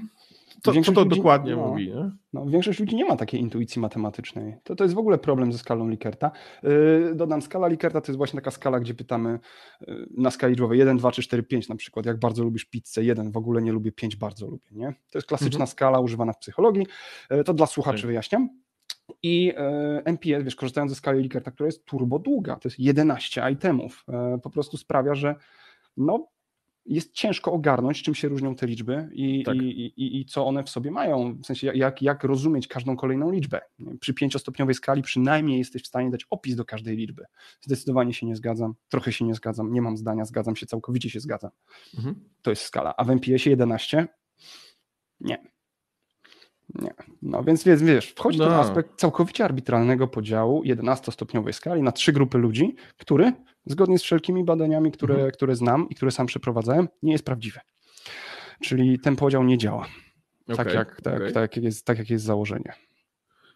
Co, co to ludzi- dokładnie no. mówi, nie? No, większość ludzi nie ma takiej intuicji matematycznej. To, to jest w ogóle problem ze skalą Likerta. Yy, dodam, skala Likerta to jest właśnie taka skala, gdzie pytamy yy, na skali liczbowej 1, 2, 3, 4, 5 na przykład, jak bardzo lubisz pizzę, 1 w ogóle nie lubię, 5 bardzo lubię. Nie? To jest klasyczna Mhm. skala używana w psychologii. Yy, to dla słuchaczy Tak. wyjaśniam. I yy, MPS, wiesz, korzystając ze skali Likerta, która jest turbo długa, to jest 11 itemów, yy, po prostu sprawia, że no, jest ciężko ogarnąć, czym się różnią te liczby i, Tak. i, i, i co one w sobie mają. W sensie, jak, jak rozumieć każdą kolejną liczbę. Przy pięciostopniowej skali przynajmniej jesteś w stanie dać opis do każdej liczby. Zdecydowanie się nie zgadzam, trochę się nie zgadzam, nie mam zdania, zgadzam się, całkowicie się zgadzam. Mhm. To jest skala. A w MPS-ie 11? Nie. Nie. No więc, więc wiesz, wchodzi ten No. aspekt całkowicie arbitralnego podziału 11-stopniowej skali na trzy grupy ludzi, który zgodnie z wszelkimi badaniami, które, Mhm. które znam i które sam przeprowadzałem, nie jest prawdziwy. Czyli ten podział nie działa. tak, Okej, jak, tak, okej. tak, jak jest, tak jak jest założenie.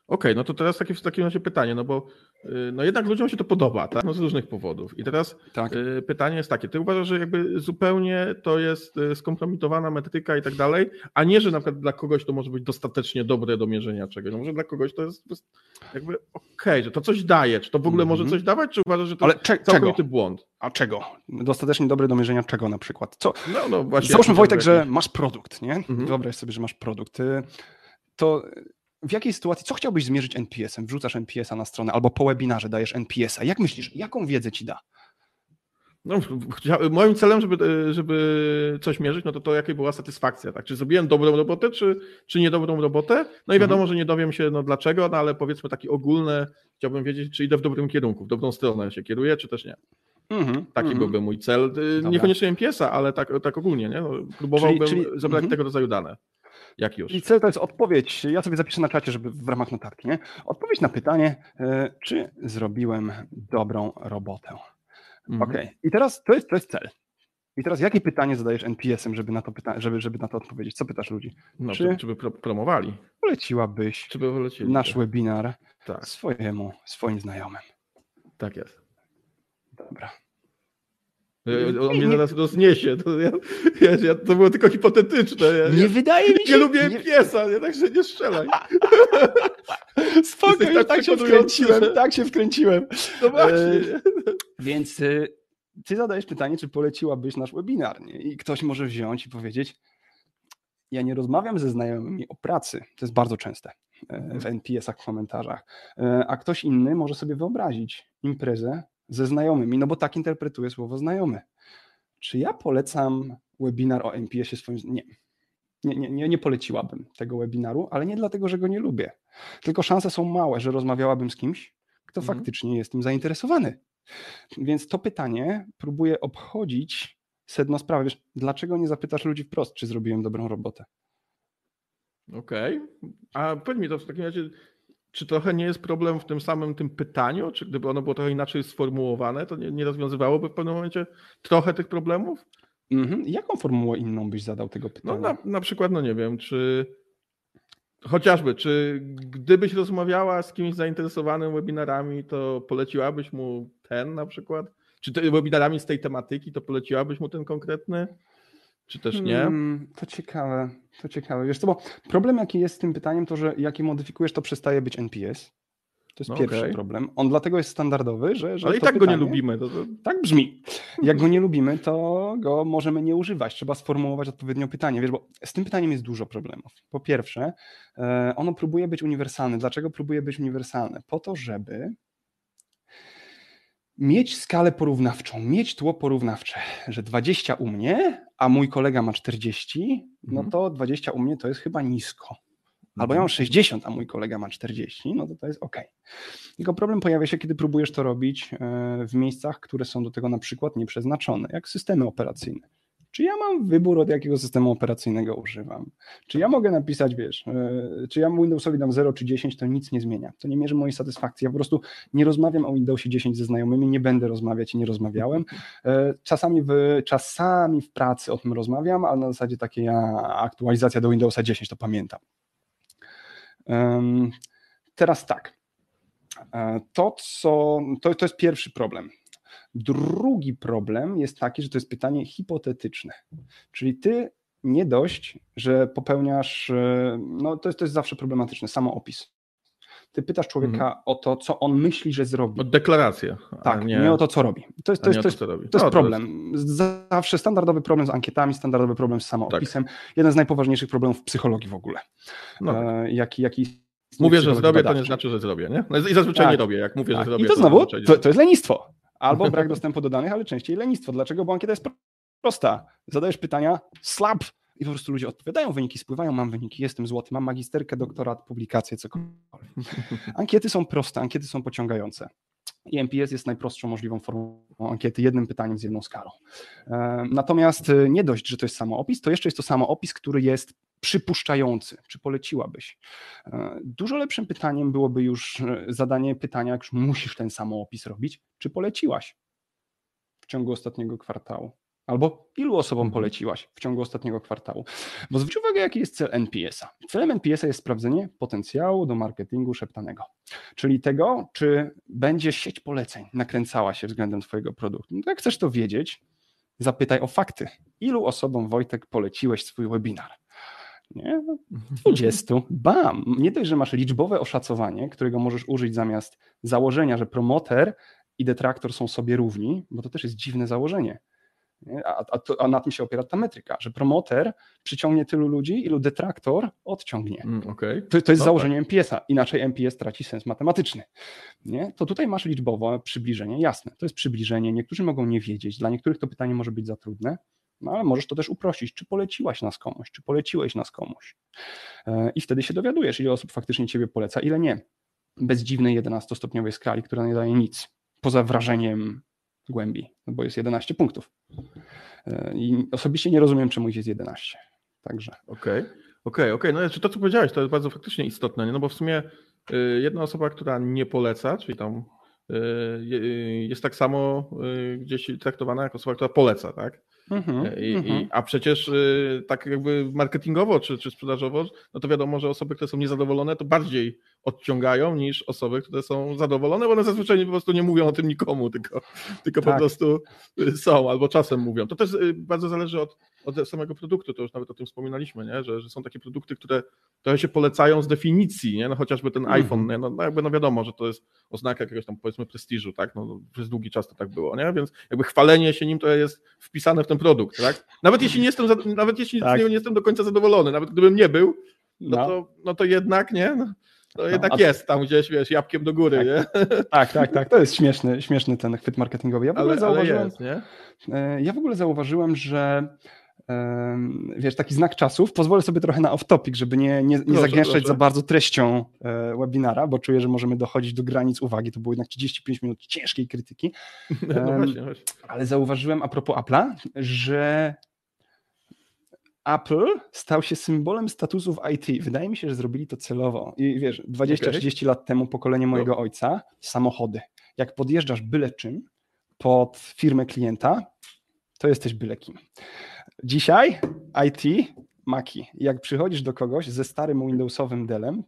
Okej, no to teraz takie, w takim razie pytanie, no bo y, no jednak ludziom się to podoba, tak? No z różnych powodów. I teraz Tak. y, pytanie jest takie, ty uważasz, że jakby zupełnie to jest y, skompromitowana metryka i tak dalej, a nie, że na przykład dla kogoś to może być dostatecznie dobre do mierzenia czegoś. No może dla kogoś to jest, jakby okej, że to coś daje, czy to w ogóle może Mhm. coś dawać, czy uważasz, że to Ale jest cze- czego? całkowity błąd? A czego? Dostatecznie dobre do mierzenia czego na przykład? Co? No, no właśnie. Załóżmy Wojtek, że masz produkt, nie? Mhm. Wyobraź sobie, że masz produkt. To w jakiej sytuacji, co chciałbyś zmierzyć NPS-em? Wrzucasz NPS-a na stronę albo po webinarze dajesz NPS-a. Jak myślisz, jaką wiedzę ci da? No, moim celem, żeby, żeby coś mierzyć, no to to jaka była satysfakcja, tak? Czy zrobiłem dobrą robotę, czy, czy niedobrą robotę? No i wiadomo, że nie dowiem się no dlaczego, no ale powiedzmy taki ogólny, chciałbym wiedzieć, czy idę w dobrym kierunku, w dobrą stronę się kieruję, czy też nie. Mhm, Taki mhm. byłby mój cel. Y, Dobra. Niekoniecznie MPS-a, ale tak, tak ogólnie, nie? No, próbowałbym czyli- zebrać mhm. tego rodzaju dane. Jak już. Czyli cel to jest odpowiedź. Ja sobie zapiszę na czacie, żeby w ramach notatki, nie? Odpowiedź na pytanie, y, czy zrobiłem dobrą robotę. Mhm. Okej. I teraz to jest, to jest cel. I teraz jakie pytanie zadajesz NPS-em, żeby na to, pyta- żeby, żeby na to odpowiedzieć? Co pytasz ludzi? No, Czy- czy, czy by pro, promowali? Poleciłabyś Czy by nasz webinar Tak. swojemu, swoim znajomym. Tak jest. Dobra. E, On mnie zaraz rozniesie. To, ja, ja, to było tylko hipotetyczne. Ja, Nie wydaje mi się. nie lubię piesa, nie, także nie strzelaj. Spoko, Jesteś już tak tak się wkręciłem, tak się wkręciłem. No właśnie. E, Więc y, ty zadajesz pytanie, czy poleciłabyś nasz webinar, nie? I ktoś może wziąć i powiedzieć, ja nie rozmawiam ze znajomymi o pracy, to jest bardzo częste e, w NPS-ach w komentarzach, E, a ktoś inny może sobie wyobrazić imprezę ze znajomymi, no bo tak interpretuję słowo znajomy. Czy ja polecam webinar o NPS-ie swoim... Nie. Nie, nie, nie, nie poleciłabym tego webinaru, ale nie dlatego, że go nie lubię. Tylko szanse są małe, że rozmawiałabym z kimś, kto Mhm. faktycznie jest tym zainteresowany. Więc to pytanie próbuję obchodzić sedno sprawy. Wiesz, dlaczego nie zapytasz ludzi wprost, czy zrobiłem dobrą robotę? Okej. A powiedz mi to w takim razie, czy trochę nie jest problem w tym samym tym pytaniu? Czy gdyby ono było trochę inaczej sformułowane, to nie, nie rozwiązywałoby w pewnym momencie trochę tych problemów? Mhm. Jaką formułę inną byś zadał tego pytania? No na, na przykład, no nie wiem, czy chociażby, czy gdybyś rozmawiała z kimś zainteresowanym webinarami, to poleciłabyś mu ten na przykład? Czy te webinarami z tej tematyki, to poleciłabyś mu ten konkretny? Czy też nie? Hmm, to ciekawe, to ciekawe. Wiesz co, bo problem jaki jest z tym pytaniem, to że jak je modyfikujesz, to przestaje być NPS. To jest No pierwszy okej. problem. On dlatego jest standardowy, że. że Ale i tak go nie pytanie- lubimy. To, to... Tak brzmi. Jak go nie lubimy, to go możemy nie używać. Trzeba sformułować odpowiednio pytanie. Wiesz, bo z tym pytaniem jest dużo problemów. Po pierwsze, e, ono próbuje być uniwersalne. Dlaczego próbuje być uniwersalne? Po to, żeby mieć skalę porównawczą, mieć tło porównawcze, że 20 u mnie, a mój kolega ma 40, no Mhm. to 20 u mnie to jest chyba nisko. Albo ja mam 60, a mój kolega ma 40, no to to jest ok. Tylko problem pojawia się, kiedy próbujesz to robić e, w miejscach, które są do tego na przykład nieprzeznaczone, jak systemy operacyjne. Czy ja mam wybór, od jakiego systemu operacyjnego używam? Czy ja mogę napisać, wiesz, e, czy ja Windowsowi dam 0 czy 10, to nic nie zmienia. To nie mierzy mojej satysfakcji. Ja po prostu nie rozmawiam o Windowsie 10 ze znajomymi, nie będę rozmawiać i nie rozmawiałem. E, Czasami w, czasami w pracy o tym rozmawiam, ale na zasadzie takiej ja, aktualizacja do Windowsa 10 to pamiętam. Teraz tak. E, To, co, to, to jest pierwszy problem. Drugi problem jest taki, że to jest pytanie hipotetyczne. Czyli ty nie dość, że popełniasz, e, no to jest, to jest zawsze problematyczne, samoopis. Ty pytasz człowieka o to, co on myśli, że zrobi. O deklarację. tak, nie, nie, o to, co robi. To jest, to jest, to jest, co robi. to jest problem. Zawsze standardowy problem z ankietami, standardowy problem z samoopisem. Jeden z najpoważniejszych problemów w psychologii w ogóle. No, E, jaki, jaki w mówię, że zrobię, to nie znaczy, że zrobię, nie? No I zazwyczaj Tak. nie robię. Jak mówię, że Tak. zrobię, I to znowu, to, to jest lenistwo. Albo brak dostępu do danych, ale częściej lenistwo. Dlaczego? Bo ankieta jest pro- prosta. Zadajesz pytania, slap i po prostu ludzie odpowiadają, wyniki spływają, mam wyniki, jestem złoty, mam magisterkę, doktorat, publikację, cokolwiek. Ankiety są proste, ankiety są pociągające. I MPS jest najprostszą możliwą formą ankiety, jednym pytaniem z jedną skalą. E, Natomiast e, nie dość, że to jest samoopis, to jeszcze jest to samoopis, który jest przypuszczający. Czy poleciłabyś? E, Dużo lepszym pytaniem byłoby już e, zadanie pytania, jak już musisz ten samoopis robić, czy poleciłaś w ciągu ostatniego kwartału? Albo ilu osobom Mhm. poleciłaś w ciągu ostatniego kwartału? Bo zwróć uwagę, jaki jest cel NPS-a. Celem NPS-a jest sprawdzenie potencjału do marketingu szeptanego, czyli tego, czy będzie sieć poleceń nakręcała się względem Twojego produktu. No to jak chcesz to wiedzieć, zapytaj o fakty. Ilu osobom, Wojtek, poleciłeś swój webinar? Nie? No, 20. Bam! Nie dość, że masz liczbowe oszacowanie, którego możesz użyć zamiast założenia, że promoter i detraktor są sobie równi, bo to też jest dziwne założenie. Nie? A, a, to, a na tym się opiera ta metryka, że promoter przyciągnie tylu ludzi, ilu detraktor odciągnie. Mm, Okej. To, to jest No założenie MPS-a, inaczej MPS traci sens matematyczny. Nie? To tutaj masz liczbowe przybliżenie, jasne, to jest przybliżenie, niektórzy mogą nie wiedzieć, dla niektórych to pytanie może być za trudne, no ale możesz to też uprościć, czy poleciłaś nas komuś, czy poleciłeś nas komuś. E, I wtedy się dowiadujesz, ile osób faktycznie ciebie poleca, ile nie. Bez dziwnej 11-stopniowej skali, która nie daje nic, poza wrażeniem głębi, no bo jest 11 punktów. E, I osobiście nie rozumiem, czemu jest 11. Także. Okej, okej, okej. No czy to, co powiedziałeś, to jest bardzo faktycznie istotne, no bo w sumie y, jedna osoba, która nie poleca, czyli tam y, y, jest tak samo gdzieś traktowana jak osoba, która poleca, tak? Mhm, I, mhm. I, a przecież y, tak jakby marketingowo czy, czy sprzedażowo, no to wiadomo, że osoby, które są niezadowolone, to bardziej odciągają niż osoby, które są zadowolone, bo one zazwyczaj po prostu nie mówią o tym nikomu, tylko, tylko tak. po prostu są albo czasem mówią. To też y, bardzo zależy od, od samego produktu, to już nawet o tym wspominaliśmy, nie? Że, że są takie produkty, które trochę się polecają z definicji, nie? No chociażby ten mhm. iPhone, nie? No, no, jakby no wiadomo, że to jest oznaka jakiegoś tam powiedzmy prestiżu, tak? No, przez długi czas to tak było, nie? Więc jakby chwalenie się nim to jest wpisane w ten produkt, tak? Nawet jeśli nie jestem, nawet jeśli tak. z niego nie jestem do końca zadowolony, nawet gdybym nie był, no, no. To, no to jednak, nie? No, to no, jednak a... jest tam gdzieś, wiesz, jabłkiem do góry, tak. nie? Tak, tak, tak. To jest śmieszny, śmieszny ten chwyt marketingowy. Ja w ogóle ale, zauważyłem, ale jest, nie? E, ja w ogóle zauważyłem, że wiesz, taki znak czasów. Pozwolę sobie trochę na off-topic, żeby nie, nie, nie proszę, zagęszczać proszę. za bardzo treścią e, webinara, bo czuję, że możemy dochodzić do granic uwagi. To było jednak 35 minut ciężkiej krytyki. No właśnie, właśnie. Ale zauważyłem a propos Apple'a, że Apple stał się symbolem statusu w IT. Wydaje mi się, że zrobili to celowo. I wiesz, 20-30 okay. lat temu pokolenie mojego no. ojca, samochody. Jak podjeżdżasz byle czym pod firmę klienta, to jesteś byle kim. Dzisiaj IT, Maki. Jak przychodzisz do kogoś ze starym Windowsowym Dellem,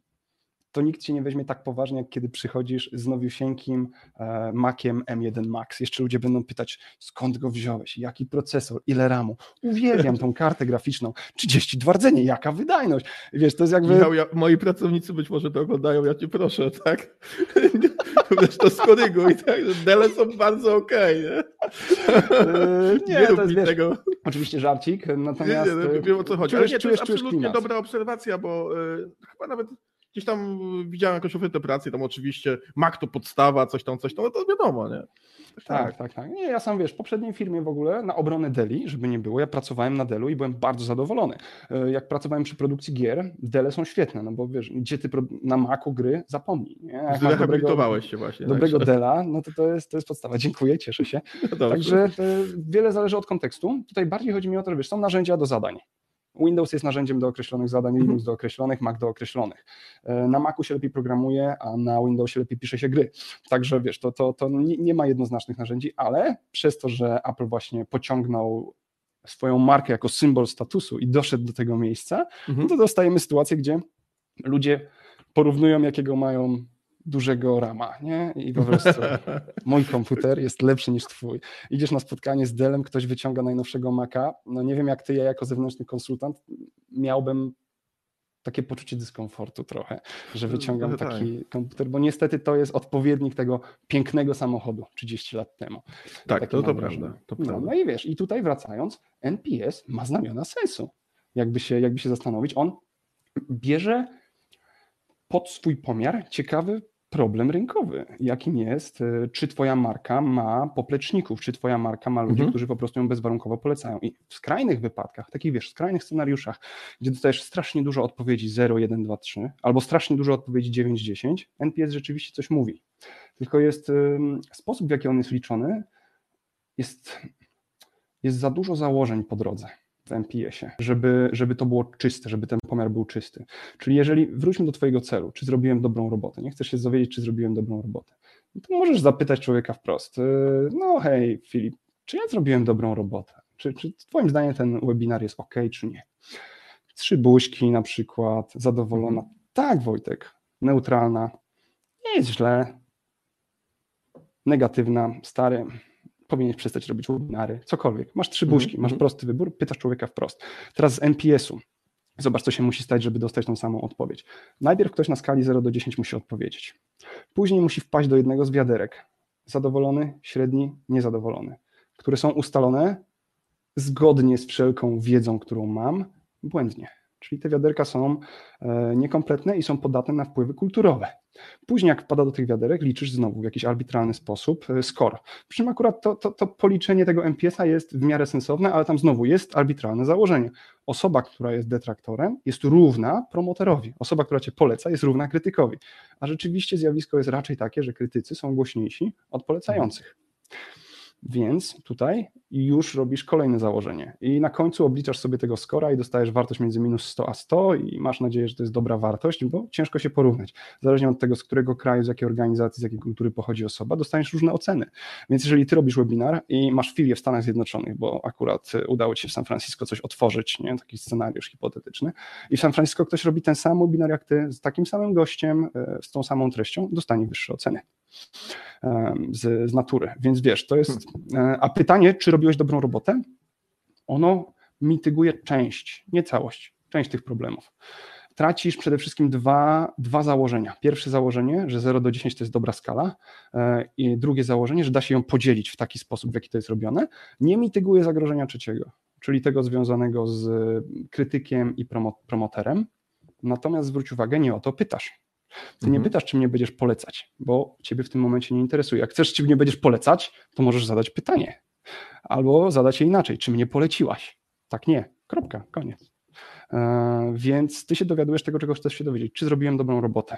to nikt cię nie weźmie tak poważnie, jak kiedy przychodzisz z nowiusieńkim e, Maciem M1 Max. Jeszcze ludzie będą pytać, skąd go wziąłeś, jaki procesor, ile RAMu. Uwielbiam tą kartę graficzną. 32 rdzenie, jaka wydajność. Wiesz, to jest jakby... Michał, ja, moi pracownicy być może to oglądają, ja cię proszę, tak? Wiesz, to skoryguj, tak? Dele są bardzo okej, okay, nie? nie, nie to jest, wiesz, tego. oczywiście żarcik, natomiast... Nie, nie, wiem o co chodzi, czujesz, ale nie, to jest absolutnie dobra obserwacja, bo y, chyba nawet Gdzieś tam widziałem jakąś ofertę pracy, tam oczywiście Mac to podstawa, coś tam, coś tam, no to wiadomo, nie? Tak, tak, tak. Nie, ja sam wiesz, w poprzedniej firmie w ogóle na obronę Deli, żeby nie było, ja pracowałem na Delu i byłem bardzo zadowolony. E, jak pracowałem przy produkcji gier, Dele są świetne, no bo wiesz, gdzie ty na Macu gry zapomnij. Nie? Jak dobrego, się właśnie. Dobrego tak. Dela, no to to jest, to jest podstawa. Dziękuję, cieszę się. No Także e, wiele zależy od kontekstu. Tutaj bardziej chodzi mi o to, że wiesz, są narzędzia do zadań. Windows jest narzędziem do określonych zadań, mhm. Linux do określonych, Mac do określonych. E, na Macu się lepiej programuje, a na Windowsie lepiej pisze się gry. Także wiesz, to, to, to nie ma jednoznacznych narzędzi, ale przez to, że Apple właśnie pociągnął swoją markę jako symbol statusu i doszedł do tego miejsca, mhm. no to dostajemy sytuację, gdzie ludzie porównują, jakiego mają dużego rama, nie? I po prostu mój komputer jest lepszy niż twój. Idziesz na spotkanie z Dellem, ktoś wyciąga najnowszego Maca, no nie wiem jak ty, ja jako zewnętrzny konsultant miałbym takie poczucie dyskomfortu trochę, że no, wyciągam taki tak. komputer, bo niestety to jest odpowiednik tego pięknego samochodu 30 lat temu. Tak, to, to prawda. To no, prawda. no i wiesz, i tutaj wracając, NPS ma znamiona sensu. Jakby się, jakby się zastanowić, on bierze pod swój pomiar ciekawy problem rynkowy, jakim jest, e, czy twoja marka ma popleczników, czy twoja marka ma ludzi, mhm. którzy po prostu ją bezwarunkowo polecają. I w skrajnych wypadkach, takich wiesz, skrajnych scenariuszach, gdzie dostajesz strasznie dużo odpowiedzi 0, 1, 2, 3, albo strasznie dużo odpowiedzi 9, 10, NPS rzeczywiście coś mówi. Tylko jest sposób, w jaki on jest liczony, jest, jest za dużo założeń po drodze w MPS-ie, żeby, żeby to było czyste, żeby ten pomiar był czysty. Czyli jeżeli wróćmy do Twojego celu, czy zrobiłem dobrą robotę, nie chcesz się dowiedzieć, czy zrobiłem dobrą robotę, no to możesz zapytać człowieka wprost, y, no hej Filip, czy ja zrobiłem dobrą robotę? Czy, czy Twoim zdaniem ten webinar jest ok, czy nie? Trzy buźki na przykład, zadowolona. Mhm. Tak, Wojtek, neutralna, nie jest źle, negatywna, stary, powinieneś przestać robić webinary, cokolwiek. Masz trzy buźki, mm -hmm. masz mhm. prosty wybór, pytasz człowieka wprost. Teraz z NPS-u. Zobacz, co się musi stać, żeby dostać tą samą odpowiedź. Najpierw ktoś na skali 0 do 10 musi odpowiedzieć. Później musi wpaść do jednego z wiaderek. Zadowolony, średni, niezadowolony. Które są ustalone zgodnie z wszelką wiedzą, którą mam, błędnie. Czyli te wiaderka są e, niekompletne i są podatne na wpływy kulturowe. Później, jak wpada do tych wiaderek, liczysz znowu w jakiś arbitralny sposób e, score. Przy czym akurat to, to, to policzenie tego MPS-a jest w miarę sensowne, ale tam znowu jest arbitralne założenie. Osoba, która jest detraktorem, jest równa promotorowi. Osoba, która cię poleca, jest równa krytykowi. A rzeczywiście zjawisko jest raczej takie, że krytycy są głośniejsi od polecających. Więc tutaj już robisz kolejne założenie. I na końcu obliczasz sobie tego skora i dostajesz wartość między minus 100 a 100 i masz nadzieję, że to jest dobra wartość, bo ciężko się porównać. Zależnie od tego, z którego kraju, z jakiej organizacji, z jakiej kultury pochodzi osoba, dostaniesz różne oceny. Więc jeżeli ty robisz webinar i masz filię w Stanach Zjednoczonych, bo akurat udało ci się w San Francisco coś otworzyć, nie? taki scenariusz hipotetyczny, i w San Francisco ktoś robi ten sam webinar jak ty, z takim samym gościem, e, z tą samą treścią, dostanie wyższe oceny z, z natury. Więc wiesz, to jest. E, a pytanie, czy robiłeś dobrą robotę? Ono mityguje część, nie całość, część tych problemów. Tracisz przede wszystkim dwa, dwa założenia. Pierwsze założenie, że 0 do 10 to jest dobra skala, e, i drugie założenie, że da się ją podzielić w taki sposób, w jaki to jest robione, nie mityguje zagrożenia trzeciego, czyli tego związanego z krytykiem i promoterem. Natomiast zwróć uwagę, nie o to pytasz. Ty mhm. nie pytasz, czy mnie będziesz polecać, bo ciebie w tym momencie nie interesuje. Jak chcesz, czy mnie będziesz polecać, to możesz zadać pytanie. Albo zadać je inaczej, czy mnie poleciłaś. Tak nie. Kropka, koniec. E, więc ty się dowiadujesz tego, czego chcesz się dowiedzieć, czy zrobiłem dobrą robotę.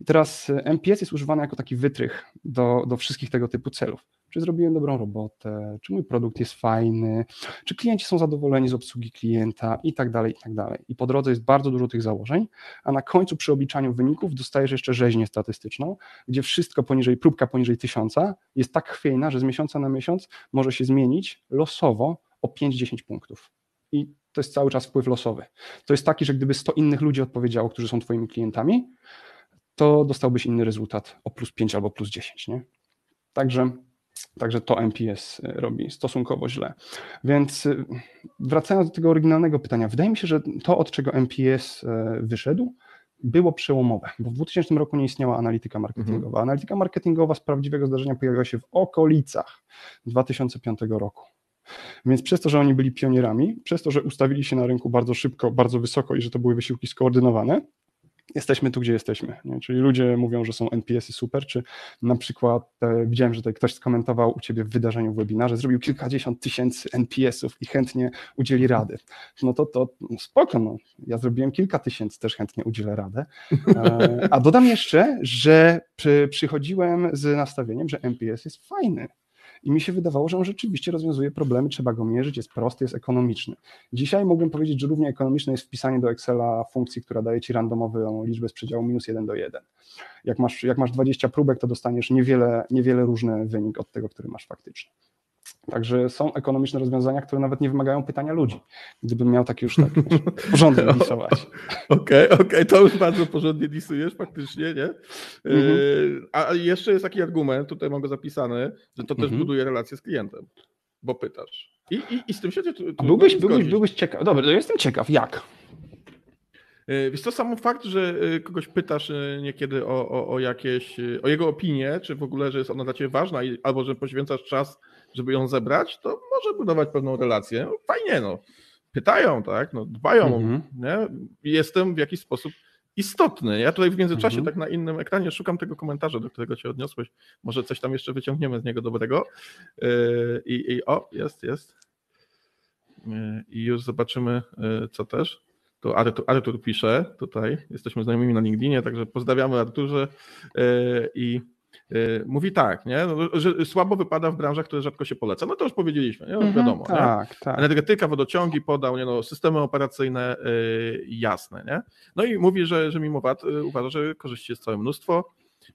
I teraz e, MPS jest używany jako taki wytrych do, do wszystkich tego typu celów. Czy zrobiłem dobrą robotę, czy mój produkt jest fajny, czy klienci są zadowoleni z obsługi klienta i tak dalej, i tak dalej. I po drodze jest bardzo dużo tych założeń, a na końcu przy obliczaniu wyników dostajesz jeszcze rzeźnię statystyczną, gdzie wszystko poniżej, próbka poniżej tysiąca jest tak chwiejna, że z miesiąca na miesiąc może się zmienić losowo o 5-10 punktów. I to jest cały czas wpływ losowy. To jest taki, że gdyby 100 innych ludzi odpowiedziało, którzy są Twoimi klientami, to dostałbyś inny rezultat o plus 5 albo plus 10. Nie? Także, także to MPS e, robi stosunkowo źle. Więc e, wracając do tego oryginalnego pytania, wydaje mi się, że to, od czego MPS e, wyszedł, było przełomowe, bo w 2000 roku nie istniała analityka marketingowa. Mhm. Analityka marketingowa z prawdziwego zdarzenia pojawiła się w okolicach 2005 roku. Więc przez to, że oni byli pionierami, przez to, że ustawili się na rynku bardzo szybko, bardzo wysoko i że to były wysiłki skoordynowane, jesteśmy tu, gdzie jesteśmy. Nie? Czyli ludzie mówią, że są NPS-y super, czy na przykład e, widziałem, że tutaj ktoś skomentował u ciebie w wydarzeniu w webinarze, zrobił kilkadziesiąt tysięcy NPS-ów i chętnie udzieli rady. No to, to no spoko, no. ja zrobiłem kilka tysięcy, też chętnie udzielę radę. E, a dodam jeszcze, że przy, przychodziłem z nastawieniem, że NPS jest fajny. I mi się wydawało, że on rzeczywiście rozwiązuje problemy, trzeba go mierzyć, jest prosty, jest ekonomiczny. Dzisiaj mógłbym powiedzieć, że równie ekonomiczne jest wpisanie do Excela funkcji, która daje ci randomową liczbę z przedziału minus 1 do 1. Jak masz, jak masz 20 próbek, to dostaniesz niewiele, niewiele różny wynik od tego, który masz faktycznie. Także są ekonomiczne rozwiązania, które nawet nie wymagają pytania ludzi. Gdybym miał takie już tak porządnie lisować. Okej, okej, okay, to już bardzo porządnie lisujesz faktycznie, nie? Mhm. E, a jeszcze jest taki argument, tutaj mam go zapisany, że to też mhm. buduje relację z klientem, bo pytasz. I, i, i z tym się tu, tu byłbyś, byłbyś, byłbyś ciekaw. Dobra, to jestem ciekaw, jak? E, wiesz to sam fakt, że e, kogoś pytasz niekiedy o, o, o jakieś, o jego opinię, czy w ogóle, że jest ona dla ciebie ważna, albo że poświęcasz czas żeby ją zebrać, to może budować pewną relację. No, fajnie, no. Pytają, tak, no, dbają, mhm. nie? Jestem w jakiś sposób istotny. Ja tutaj w międzyczasie mhm. tak na innym ekranie szukam tego komentarza, do którego się odniosłeś. Może coś tam jeszcze wyciągniemy z niego dobrego. Yy, I, i o, jest, jest. Yy, I już zobaczymy, yy, co też. Tu Artur, Artur pisze tutaj, jesteśmy znajomymi na LinkedInie, także pozdrawiamy Arturze i Y, mówi tak, nie? No, że słabo wypada w branżach, które rzadko się poleca. No to już powiedzieliśmy, nie? No, mhm, wiadomo. Tak, nie? tak. Energetyka, wodociągi podał, nie? No, systemy operacyjne yy, jasne. Nie? No i mówi, że, że mimo VAT yy, uważa, że korzyści jest całe mnóstwo.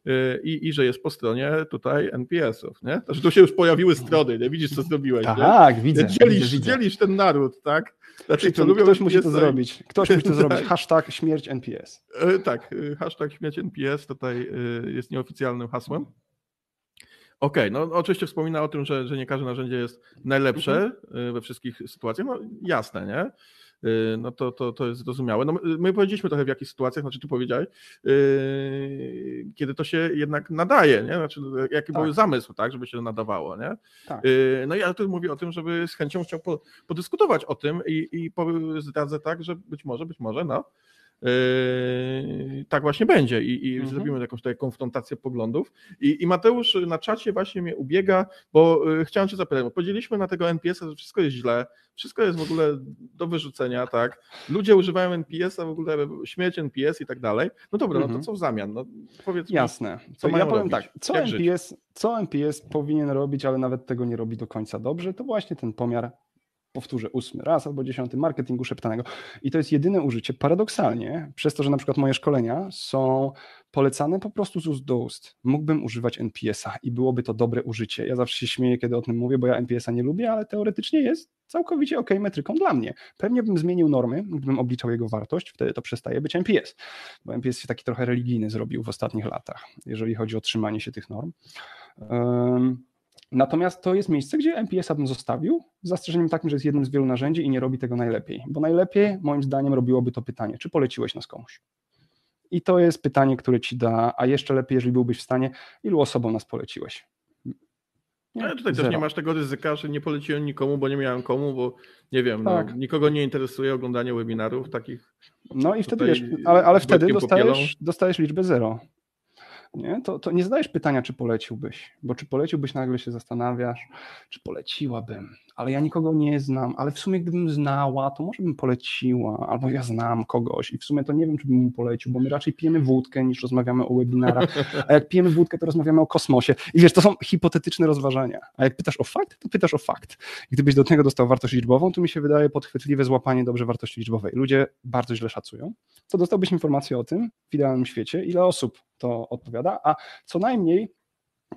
Y, I, i, że jest po stronie tutaj NPS-ów, nie? Znaczy tu się już pojawiły strony, nie? Widzisz, co zrobiłeś, Tak, nie? widzę. Dzielisz, widzę, dzielisz ten naród, tak? Znaczy, co, lubią ktoś musi to zrobić. Ktoś musi to zrobić. Hashtag śmierć NPS. Tak, hashtag śmierć NPS tutaj e, jest nieoficjalnym hasłem. Okej, okay, no oczywiście wspomina o tym, że, że nie każde narzędzie jest najlepsze mhm. we wszystkich sytuacjach. No jasne, nie? Y, no to, to, to jest zrozumiałe. No my powiedzieliśmy trochę w jakich sytuacjach, znaczy ty powiedziałeś, yy, kiedy to się jednak nadaje, nie? Znaczy, jaki tak. był zamysł, tak, żeby się nadawało, nie? Tak. Yy, no i Artur mówi o tym, żeby z chęcią chciał po, podyskutować o tym i, i zdradzę tak, że być może, być może, no, Yy, tak właśnie będzie i, i Mhm. zrobimy jakąś tutaj konfrontację poglądów. I, I Mateusz na czacie właśnie mnie ubiega, bo yy, chciałem cię zapytać, bo podzieliliśmy na tego NPS-a, że wszystko jest źle, wszystko jest w ogóle do wyrzucenia, tak? Ludzie używają NPS-a, w ogóle śmieć NPS i tak dalej. No dobra, no Mhm. to co w zamian? No, powiedz mi, Jasne. co To ja powiem robić? tak, co Jak żyć? NPS, co NPS powinien robić, ale nawet tego nie robi do końca dobrze, to właśnie ten pomiar, powtórzę ósmy raz albo dziesiąty, marketingu szeptanego. I to jest jedyne użycie, paradoksalnie, przez to, że na przykład moje szkolenia są polecane po prostu z ust do ust. Mógłbym używać NPS-a i byłoby to dobre użycie. Ja zawsze się śmieję, kiedy o tym mówię, bo ja NPS-a nie lubię, ale teoretycznie jest całkowicie ok metryką dla mnie. Pewnie bym zmienił normy, gdybym obliczał jego wartość, wtedy to przestaje być NPS, bo NPS się taki trochę religijny zrobił w ostatnich latach, jeżeli chodzi o trzymanie się tych norm. Ym, Natomiast to jest miejsce, gdzie NPS-a bym zostawił, z zastrzeżeniem takim, że jest jednym z wielu narzędzi i nie robi tego najlepiej. Bo najlepiej, moim zdaniem, robiłoby to pytanie, czy poleciłeś nas komuś? I to jest pytanie, które ci da, a jeszcze lepiej, jeżeli byłbyś w stanie, ilu osobom nas poleciłeś? Nie, Ale tutaj też zero. nie masz tego ryzyka, że nie poleciłem nikomu, bo nie miałem komu, bo nie wiem, Tak. no, nikogo nie interesuje oglądanie webinarów takich. No i wtedy wiesz, ale, ale wtedy dostajesz, dostajesz liczbę zero. Nie? To, to nie zadajesz pytania, czy poleciłbyś, bo czy poleciłbyś, nagle się zastanawiasz, czy poleciłabym, ale ja nikogo nie znam, ale w sumie gdybym znała, to może bym poleciła, albo ja znam kogoś i w sumie to nie wiem, czy bym mu polecił, bo my raczej pijemy wódkę niż rozmawiamy o webinarach, a jak pijemy wódkę, to rozmawiamy o kosmosie i wiesz, to są hipotetyczne rozważania, a jak pytasz o fakt, to pytasz o fakt. Gdybyś do tego dostał wartość liczbową, to mi się wydaje podchwytliwe złapanie dobrze wartości liczbowej. Ludzie bardzo źle szacują, to dostałbyś informację o tym w idealnym świecie, ile osób to odpowiada, a co najmniej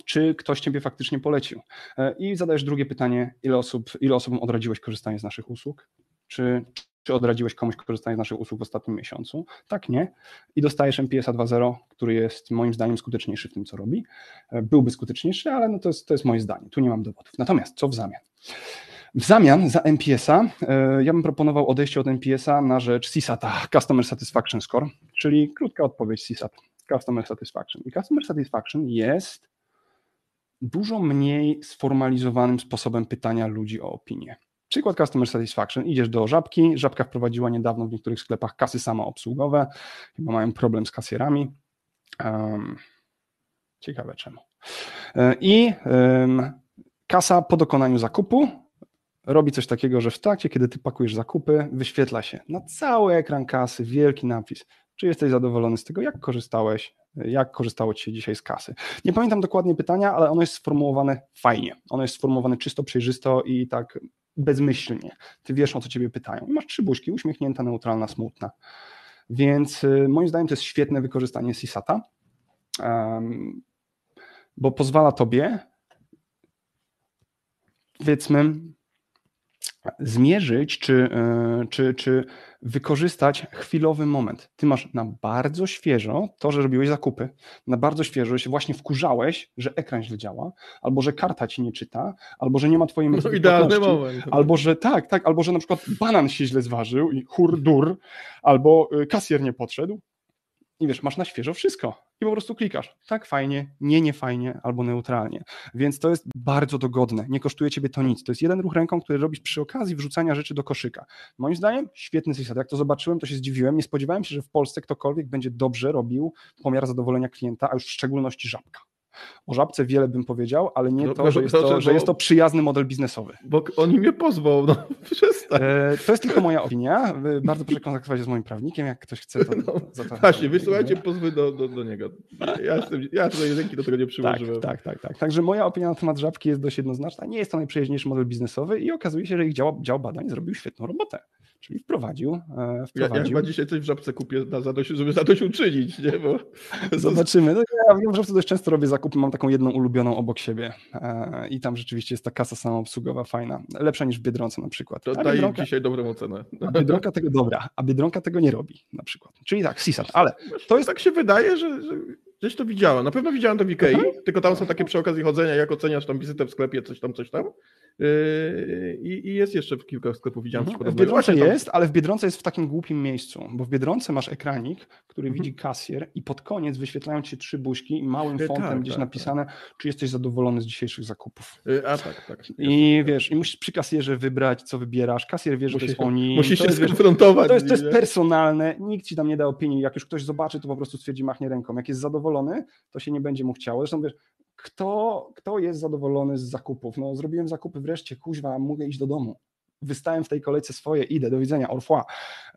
czy ktoś ciebie faktycznie polecił. E, I zadajesz drugie pytanie, ile osób, ile osobom odradziłeś korzystanie z naszych usług? Czy, czy odradziłeś komuś korzystanie z naszych usług w ostatnim miesiącu? Tak, nie. I dostajesz MPSa 2.0, który jest moim zdaniem skuteczniejszy w tym, co robi. E, Byłby skuteczniejszy, ale no to, jest, to jest moje zdanie. Tu nie mam dowodów. Natomiast co w zamian? W zamian za MPS-a e, ja bym proponował odejście od MPS-a na rzecz CSAT-a, Customer Satisfaction Score, czyli krótka odpowiedź CSAT, Customer Satisfaction. I Customer Satisfaction jest dużo mniej sformalizowanym sposobem pytania ludzi o opinię. Przykład Customer Satisfaction. Idziesz do Żabki, Żabka wprowadziła niedawno w niektórych sklepach kasy samoobsługowe, chyba mają problem z kasjerami. Um, ciekawe czemu. E, I um, kasa po dokonaniu zakupu robi coś takiego, że w trakcie, kiedy ty pakujesz zakupy, wyświetla się na cały ekran kasy wielki napis. Czy jesteś zadowolony z tego, jak korzystałeś, jak korzystało ci się dzisiaj z kasy? Nie pamiętam dokładnie pytania, ale ono jest sformułowane fajnie. Ono jest sformułowane czysto, przejrzysto i tak bezmyślnie. Ty wiesz, o co ciebie pytają. I masz trzy buźki, uśmiechnięta, neutralna, smutna. Więc y, moim zdaniem to jest świetne wykorzystanie CSAT-a, bo pozwala tobie powiedzmy zmierzyć, czy, e, czy, czy wykorzystać chwilowy moment. Ty masz na bardzo świeżo to, że robiłeś zakupy, na bardzo świeżo się właśnie wkurzałeś, że ekran źle działa, albo że karta ci nie czyta, albo że nie ma twojej No, idealny moment. Albo że tak, tak, albo że na przykład banan się źle zważył i hur dur, albo y, kasjer nie podszedł. I wiesz, masz na świeżo wszystko. I po prostu klikasz. Tak fajnie, nie nie fajnie, albo neutralnie. Więc to jest bardzo dogodne. Nie kosztuje ciebie to nic. To jest jeden ruch ręką, który robisz przy okazji wrzucania rzeczy do koszyka. Moim zdaniem świetny system. Jak to zobaczyłem, to się zdziwiłem. Nie spodziewałem się, że w Polsce ktokolwiek będzie dobrze robił pomiar zadowolenia klienta, a już w szczególności żabka. O żabce wiele bym powiedział, ale nie No, to, że jest dobrze, to, że bo- jest to przyjazny model biznesowy. Bo oni mnie pozwą, no przestań. E, To jest tylko moja opinia. Bardzo proszę kontaktować się z moim prawnikiem. Jak ktoś chce, to. No, za to Właśnie, wysyłajcie pozwy do, do, do niego. Ja, jestem, ja tutaj ręki do tego nie Tak, przyłożyłem. tak, tak, tak. Także moja opinia na temat żabki jest dość jednoznaczna. Nie jest to najprzyjaźniejszy model biznesowy i okazuje się, że ich dział, dział badań zrobił świetną robotę. Czyli wprowadził. e, Ja, ja wprowadził. chyba dzisiaj coś w żabce kupię, na zadość, żeby zadośćuczynić, nie? Bo Zobaczymy. No, ja wiem, że dość często robię zakupy, mam taką jedną ulubioną obok siebie e, i tam rzeczywiście jest ta kasa samoobsługowa fajna. Lepsza niż w Biedronce na przykład. to A daj Biedronka, dzisiaj dobrą ocenę. a Biedronka tego dobra, a Biedronka tego nie robi na przykład. Czyli tak, CISAT, ale to jest Tak się wydaje, że, że gdzieś to widziałem. Na pewno widziałem to w Ikei, tylko tam są takie przy okazji chodzenia, jak oceniasz tam wizytę w sklepie, coś tam, coś tam. Yy, I, jest jeszcze w kilka sklepów, widziałem Mhm. W. Biedronce jest, ale w Biedronce jest w takim głupim miejscu, bo w Biedronce masz ekranik, który Mhm. widzi kasjer i pod koniec wyświetlają ci trzy buźki i małym fontem tak, gdzieś tak, napisane, czy jesteś zadowolony z dzisiejszych zakupów. Yy, A tak, tak. I wiesz, i musisz przy kasjerze wybrać, co wybierasz. Kasjer wie, że to jest oni. Musi to się skonfrontować. to jest, to jest personalne, nikt ci tam nie da opinii. Jak już ktoś zobaczy, to po prostu stwierdzi, machnie ręką. Jak jest zadowolony, to się nie będzie mu chciało. Zresztą wiesz, kto, kto jest zadowolony z zakupów? No, zrobiłem zakupy wreszcie, kuźwa, mogę iść do domu. Wystałem w tej kolejce swoje, idę, do widzenia, revoir.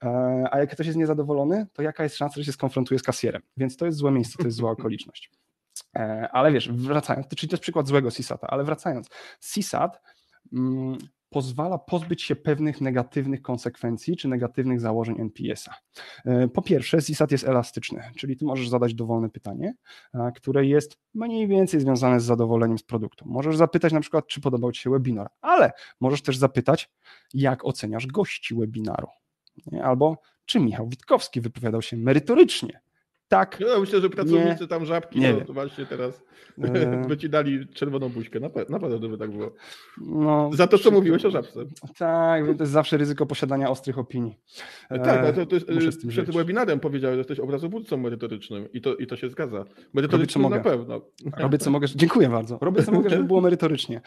E, A jak ktoś jest niezadowolony, to jaka jest szansa, że się skonfrontuje z kasjerem? Więc to jest złe miejsce, to jest zła okoliczność. E, Ale wiesz, wracając, czyli to jest przykład złego CSAT-a, ale wracając, CSAT mm, pozwala pozbyć się pewnych negatywnych konsekwencji czy negatywnych założeń NPS-a. E, Po pierwsze, CSAT jest elastyczny, czyli ty możesz zadać dowolne pytanie, które jest mniej więcej związane z zadowoleniem z produktu. Możesz zapytać na przykład, czy podobał ci się webinar, ale możesz też zapytać, jak oceniasz gości webinaru. Albo czy Michał Witkowski wypowiadał się merytorycznie. Tak, Ja myślę, że pracownicy tam żabki, nie no, to właśnie teraz e, by ci dali czerwoną buźkę. Nape- Naprawdę by tak było. no, Za to, co mówiłeś o żabce. Tak, to jest zawsze ryzyko posiadania ostrych opinii. Tak, ale to, to jest, z tym przed żyć. webinarem powiedziałeś, że jesteś obrazowódcą merytorycznym i to, i to się zgadza. Robię, co Merytorycznym na mogę. pewno. Robię co mogę, dziękuję bardzo. Robię co mogę, żeby było merytorycznie.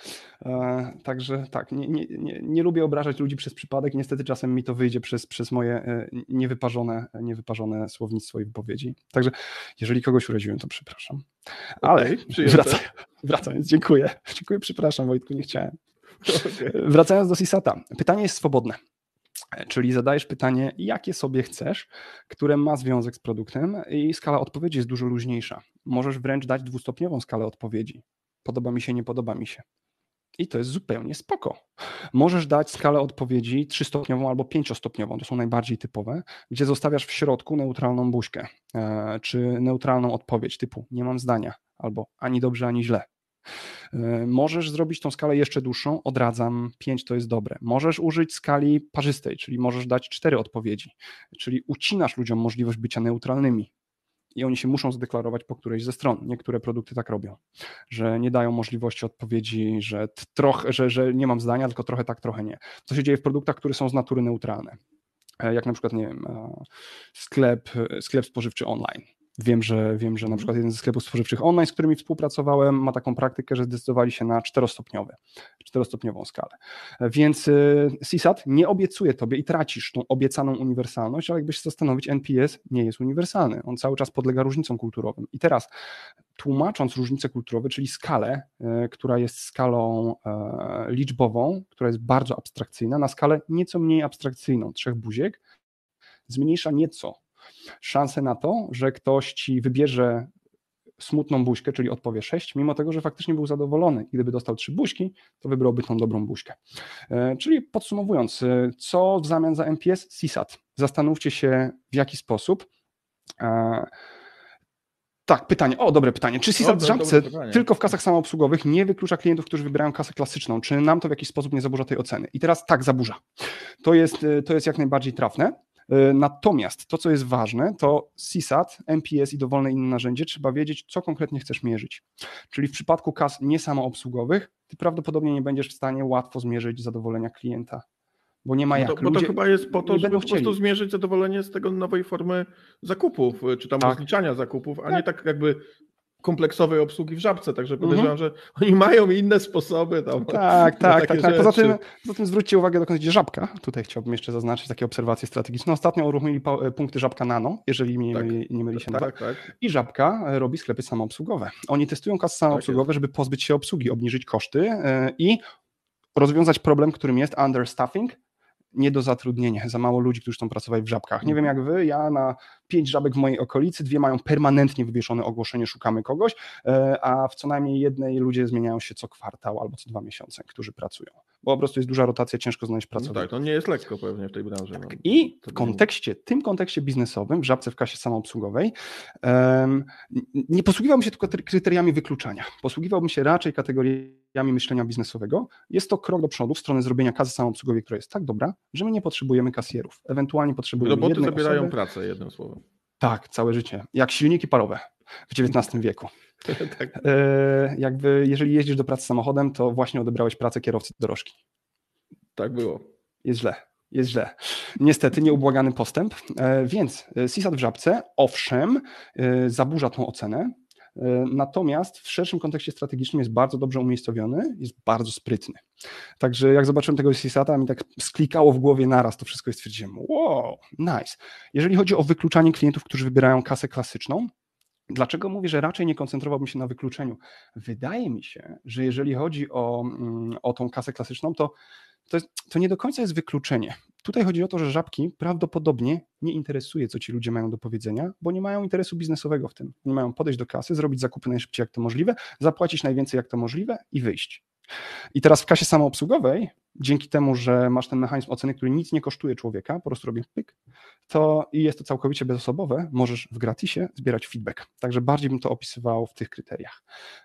E, także tak, nie, nie, nie, nie lubię obrażać ludzi przez przypadek. Niestety czasem mi to wyjdzie przez, przez moje e, niewyparzone, niewyparzone słownictwo i wypowiedzi. Także jeżeli kogoś uraziłem, to przepraszam. Ale Okej, przyjęte. wracaj, wracając, dziękuję. Dziękuję, przepraszam Wojtku, nie chciałem. Okej. Wracając do Sisata. Pytanie jest swobodne. Czyli zadajesz pytanie, jakie sobie chcesz, które ma związek z produktem, i skala odpowiedzi jest dużo luźniejsza. Możesz wręcz dać dwustopniową skalę odpowiedzi. Podoba mi się, nie podoba mi się. I to jest zupełnie spoko. Możesz dać skalę odpowiedzi trzystopniową albo pięciostopniową, to są najbardziej typowe, gdzie zostawiasz w środku neutralną buźkę, e, czy neutralną odpowiedź typu nie mam zdania, albo ani dobrze, ani źle. E, Możesz zrobić tą skalę jeszcze dłuższą, odradzam, 5 to jest dobre. Możesz użyć skali parzystej, czyli możesz dać cztery odpowiedzi, czyli ucinasz ludziom możliwość bycia neutralnymi i oni się muszą zdeklarować po którejś ze stron. Niektóre produkty tak robią, że nie dają możliwości odpowiedzi, że, trochę, że, że nie mam zdania, tylko trochę tak, trochę nie. Co się dzieje w produktach, które są z natury neutralne? E, Jak na przykład, nie wiem, e, sklep, sklep spożywczy online. Wiem, że wiem, że na Mhm. przykład jeden ze sklepów spożywczych online, z którymi współpracowałem, ma taką praktykę, że zdecydowali się na czterostopniowe, czterostopniową skalę. Więc y, CSAT nie obiecuje tobie i tracisz tą obiecaną uniwersalność, ale jakbyś się zastanowić, NPS nie jest uniwersalny. On cały czas podlega różnicom kulturowym. I teraz tłumacząc różnice kulturowe, czyli skalę, e, która jest skalą e, liczbową, która jest bardzo abstrakcyjna, na skalę nieco mniej abstrakcyjną, trzech buziek, zmniejsza nieco szansę na to, że ktoś ci wybierze smutną buźkę, czyli odpowie 6, mimo tego, że faktycznie był zadowolony. I Gdyby dostał trzy buźki, to wybrałby tą dobrą buźkę. E, Czyli podsumowując, e, co w zamian za MPS? CSAT. Zastanówcie się, w jaki sposób. E, Tak, pytanie. O, dobre pytanie. Czy CSAT w żabce tylko w kasach samoobsługowych nie wyklucza klientów, którzy wybierają kasę klasyczną? Czy nam to w jakiś sposób nie zaburza tej oceny? I teraz tak, zaburza. To jest, to jest jak najbardziej trafne. E, Natomiast to, co jest ważne, to CSAT, MPS i dowolne inne narzędzie, trzeba wiedzieć, co konkretnie chcesz mierzyć. Czyli w przypadku kas niesamoobsługowych, ty prawdopodobnie nie będziesz w stanie łatwo zmierzyć zadowolenia klienta, bo nie ma jak. to, bo to Ludzie chyba jest po to, żeby po prostu zmierzyć zadowolenie z tego nowej formy zakupów, y, czy tam Tak. rozliczania zakupów, a Tak. nie tak jakby kompleksowej obsługi w żabce. Także Mhm. podejrzewam, że oni mają inne sposoby tam. Tak, tak, tak. tak. Poza, tym, poza tym zwróćcie uwagę, dokąd idzie żabka. Tutaj chciałbym jeszcze zaznaczyć takie obserwacje strategiczne. Ostatnio uruchomili punkty żabka nano, jeżeli nie Tak. myli, nie myli się tak, tak. tak, tak. I żabka e, robi sklepy samoobsługowe. Oni testują kasy samoobsługowe, żeby pozbyć się obsługi, obniżyć koszty e, i rozwiązać problem, którym jest understaffing, niedozatrudnienie, za mało ludzi, którzy chcą pracować w żabkach. Nie wiem jak wy, ja na pięć żabek w mojej okolicy, dwie mają permanentnie wywieszone ogłoszenie, szukamy kogoś, e, a w co najmniej jednej ludzie zmieniają się co kwartał albo co dwa miesiące, którzy pracują. Bo po prostu jest duża rotacja, ciężko znaleźć No pracownika. tak, to nie jest lekko pewnie w tej branży. no. I To w kontekście, tym kontekście biznesowym, w żabce w kasie samoobsługowej, em, nie posługiwałbym się tylko kryteriami wykluczania. Posługiwałbym się raczej kategoriami myślenia biznesowego. Jest to krok do przodu w stronę zrobienia kasy samoobsługowej, która jest tak dobra, że my nie potrzebujemy kasjerów. Ewentualnie potrzebujemy Roboty jednej zabierają osoby. pracę, jednym słowem. Tak, całe życie. Jak silniki parowe. w XIX wieku. tak. E, jakby jeżeli jeździsz do pracy samochodem, to właśnie odebrałeś pracę kierowcy dorożki. tak było. Jest źle. Jest źle. Niestety nieubłagany postęp, e, więc e, CSAT w żabce, owszem, e, zaburza tą ocenę, e, natomiast w szerszym kontekście strategicznym jest bardzo dobrze umiejscowiony, jest bardzo sprytny. Także jak zobaczyłem tego CSATA, mi tak sklikało w głowie naraz to wszystko i stwierdziłem, wow, nice. Jeżeli chodzi o wykluczanie klientów, którzy wybierają kasę klasyczną, Dlaczego mówię, że raczej nie koncentrowałbym się na wykluczeniu? Wydaje mi się, że jeżeli chodzi o, mm, o tą kasę klasyczną, to to, jest, to nie do końca jest wykluczenie. Tutaj chodzi o to, że żabki prawdopodobnie nie interesuje, co ci ludzie mają do powiedzenia, bo nie mają interesu biznesowego w tym. Nie mają podejść do kasy, zrobić zakupy najszybciej jak to możliwe, zapłacić najwięcej jak to możliwe i wyjść. I teraz w kasie samoobsługowej, dzięki temu, że masz ten mechanizm oceny, który nic nie kosztuje człowieka, po prostu robię pyk, to i jest to całkowicie bezosobowe, możesz w gratisie zbierać feedback. Także bardziej bym to opisywał w tych kryteriach.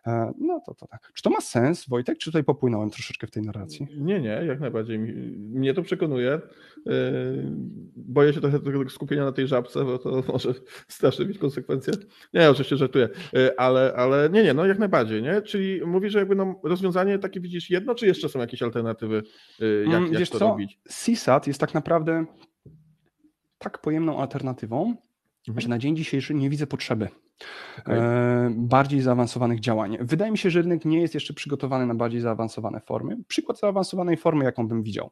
E, No to, to tak. Czy to ma sens, Wojtek, czy tutaj popłynąłem troszeczkę w tej narracji? Nie, nie, jak najbardziej. Mnie to przekonuje. Yy, Boję się trochę skupienia na tej żabce, bo to może strasznie mieć konsekwencje. Nie, oczywiście żartuję, Yy, ale, ale nie, nie, no jak najbardziej, nie? Czyli mówisz, że jakby no, rozwiązanie takie widzisz jedno, czy jeszcze są jakieś alternatywy, yy, jak, Mm, jak wiesz to co? robić? CSAT jest tak naprawdę tak pojemną alternatywą, Mhm. że na dzień dzisiejszy nie widzę potrzeby e, bardziej zaawansowanych działań. Wydaje mi się, że rynek nie jest jeszcze przygotowany na bardziej zaawansowane formy. Przykład zaawansowanej formy, jaką bym widział.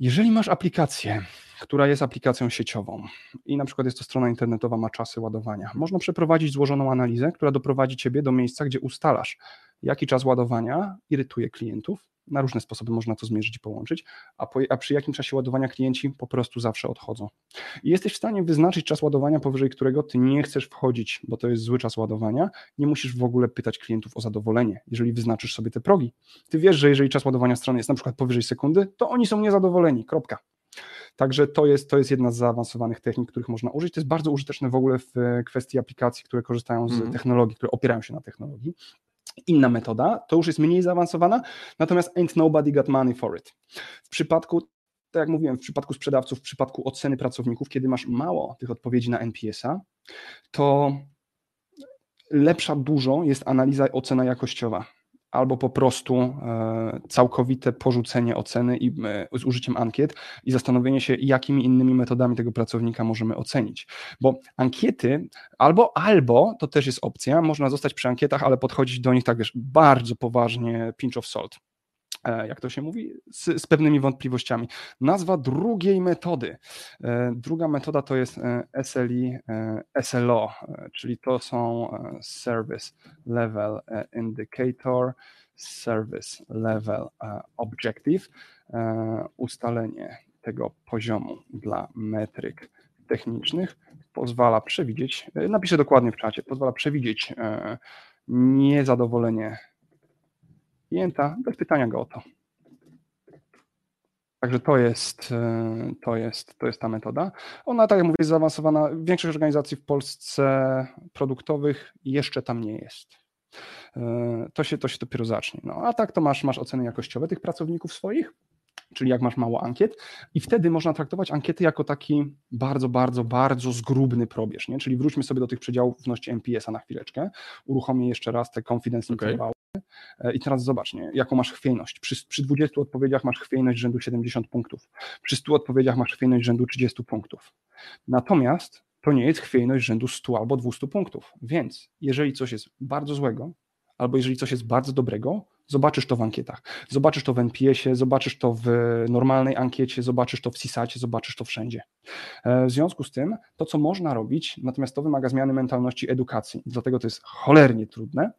Jeżeli masz aplikację, która jest aplikacją sieciową i na przykład jest to strona internetowa, ma czasy ładowania, można przeprowadzić złożoną analizę, która doprowadzi Ciebie do miejsca, gdzie ustalasz, jaki czas ładowania irytuje klientów. Na różne sposoby można to zmierzyć i połączyć, a, po, a przy jakim czasie ładowania klienci po prostu zawsze odchodzą. I jesteś w stanie wyznaczyć czas ładowania, powyżej którego ty nie chcesz wchodzić, bo to jest zły czas ładowania. Nie musisz w ogóle pytać klientów o zadowolenie, jeżeli wyznaczysz sobie te progi. Ty wiesz, że jeżeli czas ładowania strony jest na przykład powyżej sekundy, to oni są niezadowoleni. Kropka. Także to jest, to jest jedna z zaawansowanych technik, których można użyć. To jest bardzo użyteczne w ogóle w e, kwestii aplikacji, które korzystają z Mhm. technologii, które opierają się na technologii. Inna metoda, to już jest mniej zaawansowana, natomiast ain't nobody got money for it. W przypadku, tak jak mówiłem, w przypadku sprzedawców, w przypadku oceny pracowników, kiedy masz mało tych odpowiedzi na NPS-a, to lepsza dużo jest analiza, ocena jakościowa. Albo po prostu e, całkowite porzucenie oceny i, e, z użyciem ankiet i zastanowienie się, jakimi innymi metodami tego pracownika możemy ocenić. Bo ankiety, albo, albo to też jest opcja, można zostać przy ankietach, ale podchodzić do nich tak, wiesz, bardzo poważnie, pinch of salt. E, jak to się mówi, z, z pewnymi wątpliwościami. Nazwa drugiej metody. E, Druga metoda to jest e, SLI, SLO, czyli to są Service Level Indicator, Service Level Objective, ustalenie tego poziomu dla metryk technicznych pozwala przewidzieć, napiszę dokładnie w czacie, pozwala przewidzieć niezadowolenie klienta bez pytania go o to. Także to jest, e, to jest, to jest ta metoda. Ona, tak jak mówię, jest zaawansowana. Większość organizacji w Polsce produktowych jeszcze tam nie jest. E, To się, to się dopiero zacznie. No, a tak to masz, masz oceny jakościowe tych pracowników swoich, czyli jak masz mało ankiet, i wtedy można traktować ankiety jako taki bardzo, bardzo, bardzo zgrubny probierz. Nie? Czyli wróćmy sobie do tych przedziałów wności NPS-a na chwileczkę. Uruchomię jeszcze raz te confidence intervały. E, I teraz zobacz, nie, jaką masz chwiejność. Przy, przy 20 odpowiedziach masz chwiejność rzędu 70 punktów. Przy 100 odpowiedziach masz chwiejność rzędu 30 punktów. Natomiast to nie jest chwiejność rzędu 100 albo 200 punktów. Więc jeżeli coś jest bardzo złego, albo jeżeli coś jest bardzo dobrego, zobaczysz to w ankietach. Zobaczysz to w NPS-ie, zobaczysz to w normalnej ankiecie, zobaczysz to w CSAT-cie, zobaczysz to wszędzie. E, W związku z tym, to co można robić, natomiast to wymaga zmiany mentalności edukacji, dlatego to jest cholernie trudne,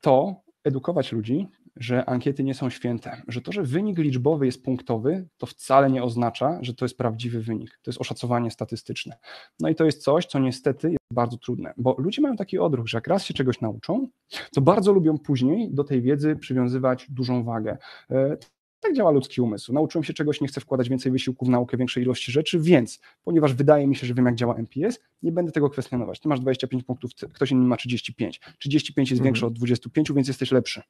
to edukować ludzi, że ankiety nie są święte, że to, że wynik liczbowy jest punktowy, to wcale nie oznacza, że to jest prawdziwy wynik. To jest oszacowanie statystyczne. No i to jest coś, co niestety jest bardzo trudne, bo ludzie mają taki odruch, że jak raz się czegoś nauczą, to bardzo lubią później do tej wiedzy przywiązywać dużą wagę. Tak działa ludzki umysł. Nauczyłem się czegoś, nie chcę wkładać więcej wysiłku w naukę, większej ilości rzeczy, więc ponieważ wydaje mi się, że wiem, jak działa MPS, nie będę tego kwestionować. Ty masz 25 punktów, ktoś inny ma 35. 35 jest Mhm. większe od 25, więc jesteś lepszy.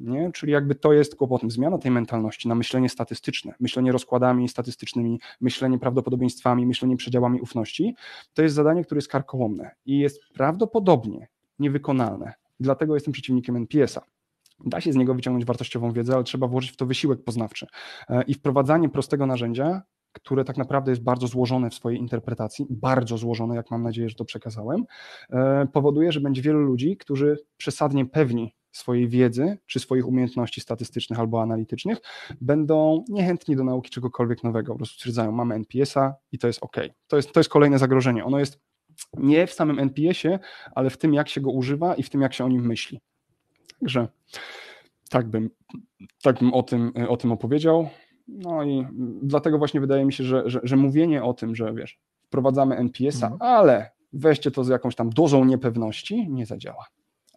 Nie? Czyli jakby to jest kłopotem. Zmiana tej mentalności na myślenie statystyczne, myślenie rozkładami statystycznymi, myślenie prawdopodobieństwami, myślenie przedziałami ufności, to jest zadanie, które jest karkołomne i jest prawdopodobnie niewykonalne. Dlatego jestem przeciwnikiem NPS-a. Da się z niego wyciągnąć wartościową wiedzę, ale trzeba włożyć w to wysiłek poznawczy. E, I wprowadzanie prostego narzędzia, które tak naprawdę jest bardzo złożone w swojej interpretacji, bardzo złożone, jak mam nadzieję, że to przekazałem, e, powoduje, że będzie wielu ludzi, którzy przesadnie pewni swojej wiedzy czy swoich umiejętności statystycznych albo analitycznych, będą niechętni do nauki czegokolwiek nowego. Po prostu stwierdzają, mamy NPS-a i to jest ok. To jest, to jest kolejne zagrożenie. Ono jest nie w samym NPS-ie, ale w tym, jak się go używa i w tym, jak się o nim myśli. Także tak bym, tak bym o, tym, o tym opowiedział. No i dlatego właśnie wydaje mi się, że, że, że mówienie o tym, że wiesz, wprowadzamy NPS-a, mhm. ale weźcie to z jakąś tam dozą niepewności, nie zadziała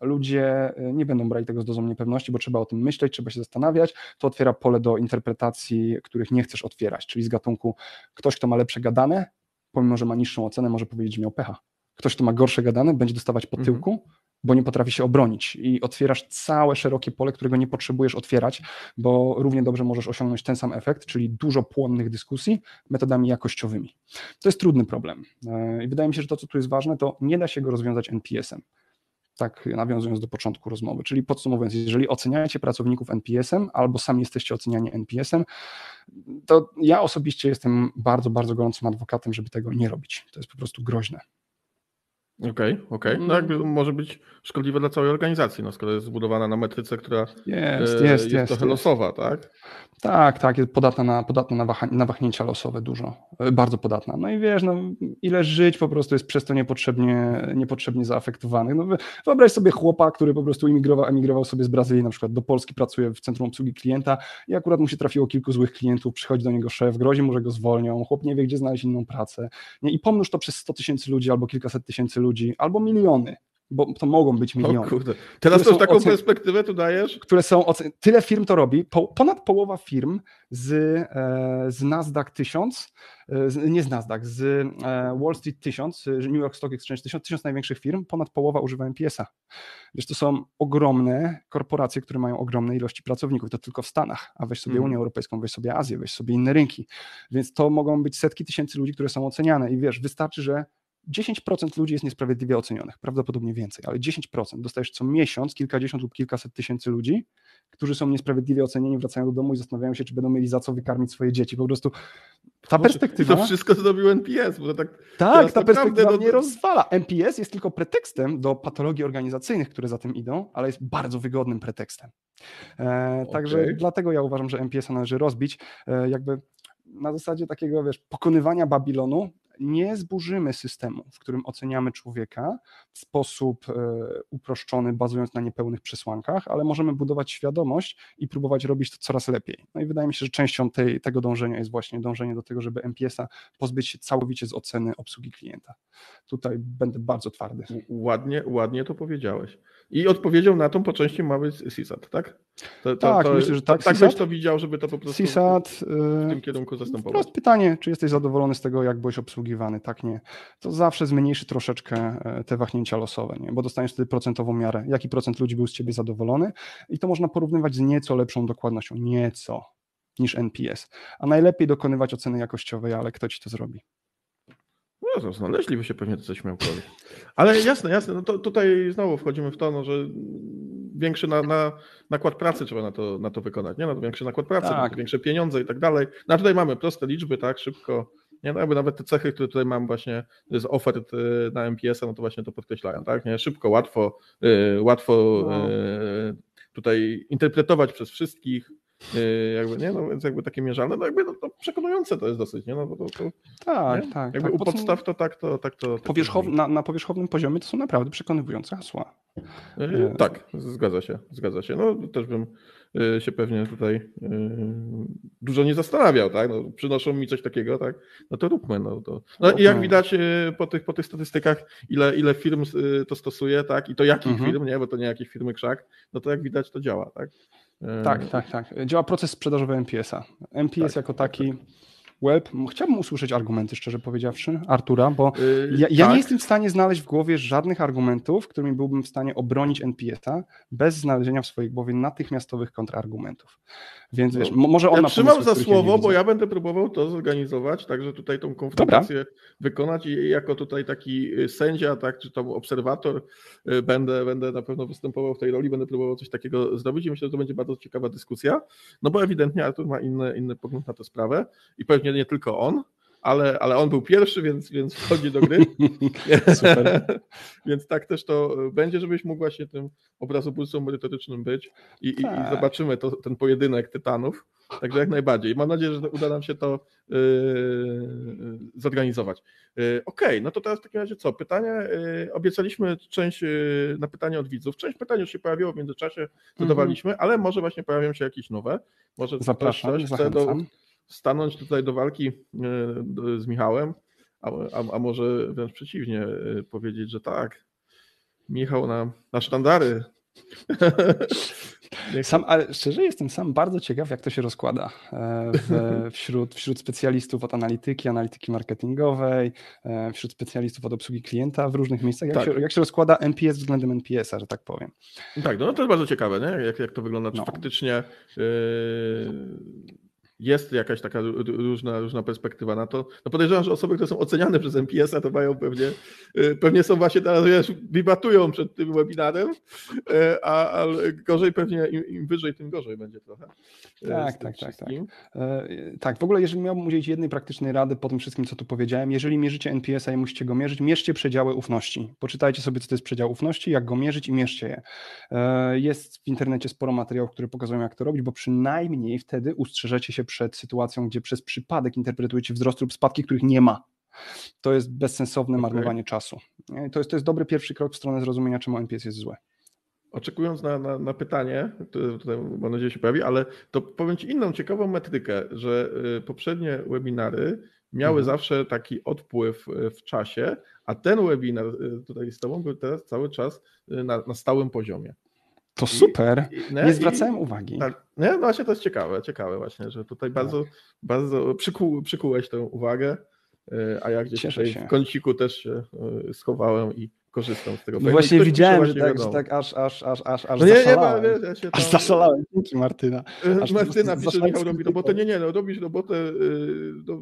ludzie y, nie będą brali tego z dozą niepewności, bo trzeba o tym myśleć, trzeba się zastanawiać. To otwiera pole do interpretacji, których nie chcesz otwierać, czyli z gatunku ktoś, kto ma lepsze gadane, pomimo, że ma niższą ocenę, może powiedzieć, że miał pecha. Ktoś, kto ma gorsze gadane, będzie dostawać po mhm. tyłku, mhm. Bo nie potrafi się obronić i otwierasz całe szerokie pole, którego nie potrzebujesz otwierać, bo równie dobrze możesz osiągnąć ten sam efekt, czyli dużo płonnych dyskusji metodami jakościowymi. To jest trudny problem e, i wydaje mi się, że to, co tu jest ważne, to nie da się go rozwiązać NPS-em tak nawiązując do początku rozmowy. Czyli podsumowując, jeżeli oceniacie pracowników NPS-em albo sami jesteście oceniani NPS-em, to ja osobiście jestem bardzo, bardzo gorącym adwokatem, żeby tego nie robić. To jest po prostu groźne. Okej, okay, okej. Okay. No jakby może być szkodliwe dla całej organizacji, no skoro jest zbudowana na metryce, która jest, e, jest, jest, jest trochę jest. losowa, tak? Tak, tak, jest podatna na, podatna na, waha, na wahnięcia losowe dużo, e, bardzo podatna. No i wiesz, no, ile żyć po prostu jest przez to niepotrzebnie, niepotrzebnie zaafektowanych. No, wyobraź sobie chłopa, który po prostu emigrował, emigrował sobie z Brazylii na przykład do Polski, pracuje w centrum obsługi klienta i akurat mu się trafiło kilku złych klientów, przychodzi do niego szef, grozi mu, że go zwolnią, chłop nie wie, gdzie znaleźć inną pracę. Nie? I pomnóż to przez 100 tysięcy ludzi albo kilkaset tysięcy ludzi, albo miliony bo to mogą być miliony. Teraz to taką ocen... perspektywę tu dajesz? Które są ocen... Tyle firm to robi. Po, ponad połowa firm z, e, z Nasdaq 1000, e, z, nie z Nasdaq, z e, Wall Street 1000, New York Stock Exchange 1000, 1000 największych firm, ponad połowa używa MPS-a. Wiesz, to są ogromne korporacje, które mają ogromne ilości pracowników, to tylko w Stanach, a weź sobie hmm. Unię Europejską, weź sobie Azję, weź sobie inne rynki. Więc to mogą być setki tysięcy ludzi, które są oceniane i wiesz, wystarczy, że 10% ludzi jest niesprawiedliwie ocenionych, prawdopodobnie więcej, ale 10%. Dostajesz co miesiąc kilkadziesiąt lub kilkaset tysięcy ludzi, którzy są niesprawiedliwie ocenieni, wracają do domu i zastanawiają się, czy będą mieli za co wykarmić swoje dzieci. Po prostu ta perspektywa. To wszystko zrobił NPS, bo tak. Tak, ta perspektywa nie rozwala. NPS jest tylko pretekstem do patologii organizacyjnych, które za tym idą, ale jest bardzo wygodnym pretekstem. E, okay. Także dlatego ja uważam, że NPS należy rozbić. E, jakby na zasadzie takiego, wiesz, pokonywania Babilonu nie zburzymy systemu, w którym oceniamy człowieka w sposób e, uproszczony, bazując na niepełnych przesłankach, ale możemy budować świadomość i próbować robić to coraz lepiej. No i wydaje mi się, że częścią tej, tego dążenia jest właśnie dążenie do tego, żeby MPS-a pozbyć się całkowicie z oceny obsługi klienta. Tutaj będę bardzo twardy. Ładnie, ładnie to powiedziałeś. I odpowiedzią na tą po części ma być CSAT, tak? To, to, tak, to, myślę, że tak. Tak byś to widział, żeby to po prostu CSAT, w tym kierunku zastępować. Prost pytanie, czy jesteś zadowolony z tego, jak byłeś obsługiwany? Tak, nie. To zawsze zmniejszy troszeczkę e, te wahnięcia losowe, nie? bo dostaniesz wtedy procentową miarę. Jaki procent ludzi był z ciebie zadowolony? I to można porównywać z nieco lepszą dokładnością. Nieco niż NPS. A najlepiej dokonywać oceny jakościowej, ale kto ci to zrobi? No znaleźliby się pewnie coś miał Ale jasne, jasne, no to tutaj znowu wchodzimy w to, no, że większy na, na, nakład pracy trzeba na to, na to wykonać, nie? No to większy nakład pracy, tak. większe pieniądze i tak dalej. No a tutaj mamy proste liczby, tak, szybko, nie? No jakby nawet te cechy, które tutaj mam właśnie z ofert y, na MPS-a, no to właśnie to podkreślają, tak, nie? Szybko, łatwo, yy, łatwo yy, tutaj interpretować przez wszystkich, jakby, nie? No więc jakby takie mierzalne, no jakby no, to przekonujące to jest dosyć, nie? No, to, to, tak, nie? tak. Jakby tak. u podstaw to tak to... Tak to, tak powierzchow... na, na powierzchownym poziomie to są naprawdę przekonywujące hasła. Yy, tak, zgadza się, zgadza się. No też bym się pewnie tutaj dużo nie zastanawiał, tak? No, przynoszą mi coś takiego, tak? No to róbmy. No, to... no i jak widać po tych, po tych statystykach, ile, ile firm to stosuje, tak? I to jakich mhm. firm, nie? Bo to nie jakich firmy krzak, no to jak widać to działa, tak? Tak, tak, tak. Działa proces sprzedażowy MPS-a. MPS tak, jako taki web. Chciałbym usłyszeć argumenty, szczerze powiedziawszy, Artura, bo Yy, ja, ja tak. nie jestem w stanie znaleźć w głowie żadnych argumentów, którymi byłbym w stanie obronić NPS-a bez znalezienia w swojej głowie natychmiastowych kontrargumentów. Więc wiesz, mo- może on Ja ma trzymam za których ja słowo, bo ja będę próbował to zorganizować, także tutaj tą konfrontację wykonać i jako tutaj taki y, sędzia, tak, czy tam obserwator y, będę, będę na pewno występował w tej roli, będę próbował coś takiego zrobić i myślę, że to będzie bardzo ciekawa dyskusja, no bo ewidentnie Artur ma inny, inny pogląd na tę sprawę i pewnie nie tylko on, ale, ale on był pierwszy, więc, więc wchodzi do gry. Więc tak też to będzie, żebyś mógł właśnie tym obrazobójcą merytorycznym być i, i, i Tak. zobaczymy to, ten pojedynek tytanów. Także jak najbardziej. Mam nadzieję, że uda nam się to yy, zorganizować. Yy, Okej, no to teraz w takim razie co? Pytania, yy, obiecaliśmy część yy, na pytania od widzów. Część pytań już się pojawiło w międzyczasie, zadawaliśmy, ale może właśnie pojawią się jakieś nowe. Może Zapraszam, coś chce do. Stanąć tutaj do walki do- z Michałem, a, a, a może wręcz przeciwnie, yy, powiedzieć, że tak, Michał na, na sztandary. Sam, ale szczerze jestem sam bardzo ciekaw, jak to się rozkłada e, w, wśród, wśród specjalistów od analityki, analityki marketingowej, e, wśród specjalistów od obsługi klienta w różnych miejscach. Jak, Tak. się, jak się rozkłada NPS względem NPS-a, że tak powiem. Tak, no to jest bardzo ciekawe, nie? Jak, jak to wygląda, czy No. faktycznie yy, jest jakaś taka ró- różna, różna perspektywa na to. No podejrzewam, że osoby, które są oceniane przez MPS-a, to mają pewnie, yy, pewnie są właśnie teraz, wiesz, debatują przed tym webinarem, yy, a, ale gorzej pewnie, im, im wyżej, tym gorzej będzie trochę. yy, Tak, tak, tak, tak. E, Tak, w ogóle jeżeli miałbym udzielić jednej praktycznej rady po tym wszystkim, co tu powiedziałem, jeżeli mierzycie NPS-a i musicie go mierzyć, mierzcie przedziały ufności. Poczytajcie sobie, co to jest przedział ufności, jak go mierzyć i mierzcie je. E, Jest w internecie sporo materiałów, które pokazują, jak to robić, bo przynajmniej wtedy ustrzeżecie się przed sytuacją, gdzie przez przypadek interpretujecie wzrost lub spadki, których nie ma. To jest bezsensowne Okej. marnowanie czasu. To jest, to jest dobry pierwszy krok w stronę zrozumienia, czemu NPS jest złe. Oczekując na, na, na pytanie, tutaj mam nadzieję się pojawi, ale to powiem Ci inną ciekawą metrykę, że y, poprzednie webinary miały Mhm. zawsze taki odpływ y, w czasie, a ten webinar y, tutaj z Tobą był teraz cały czas na, na stałym poziomie. To I- super. I- nie? Nie I- zwracałem uwagi. Tak, nie? No właśnie to jest ciekawe, ciekawe właśnie, że tutaj bardzo, bardzo przyku, przykułeś tę uwagę, y, a ja gdzieś Cieszę tutaj się. w kąciku też się y, schowałem i korzystam z tego. No właśnie ktoś widziałem, że tak, że tak aż, aż, aż, aż, aż No nie, nie, zaszalałem. wiesz, ja się Aż tam- zaszalałem. Dzięki Martyna. Aż Martyna pisze, że Michał robi robotę. Nie, nie, no, robisz robotę y, no,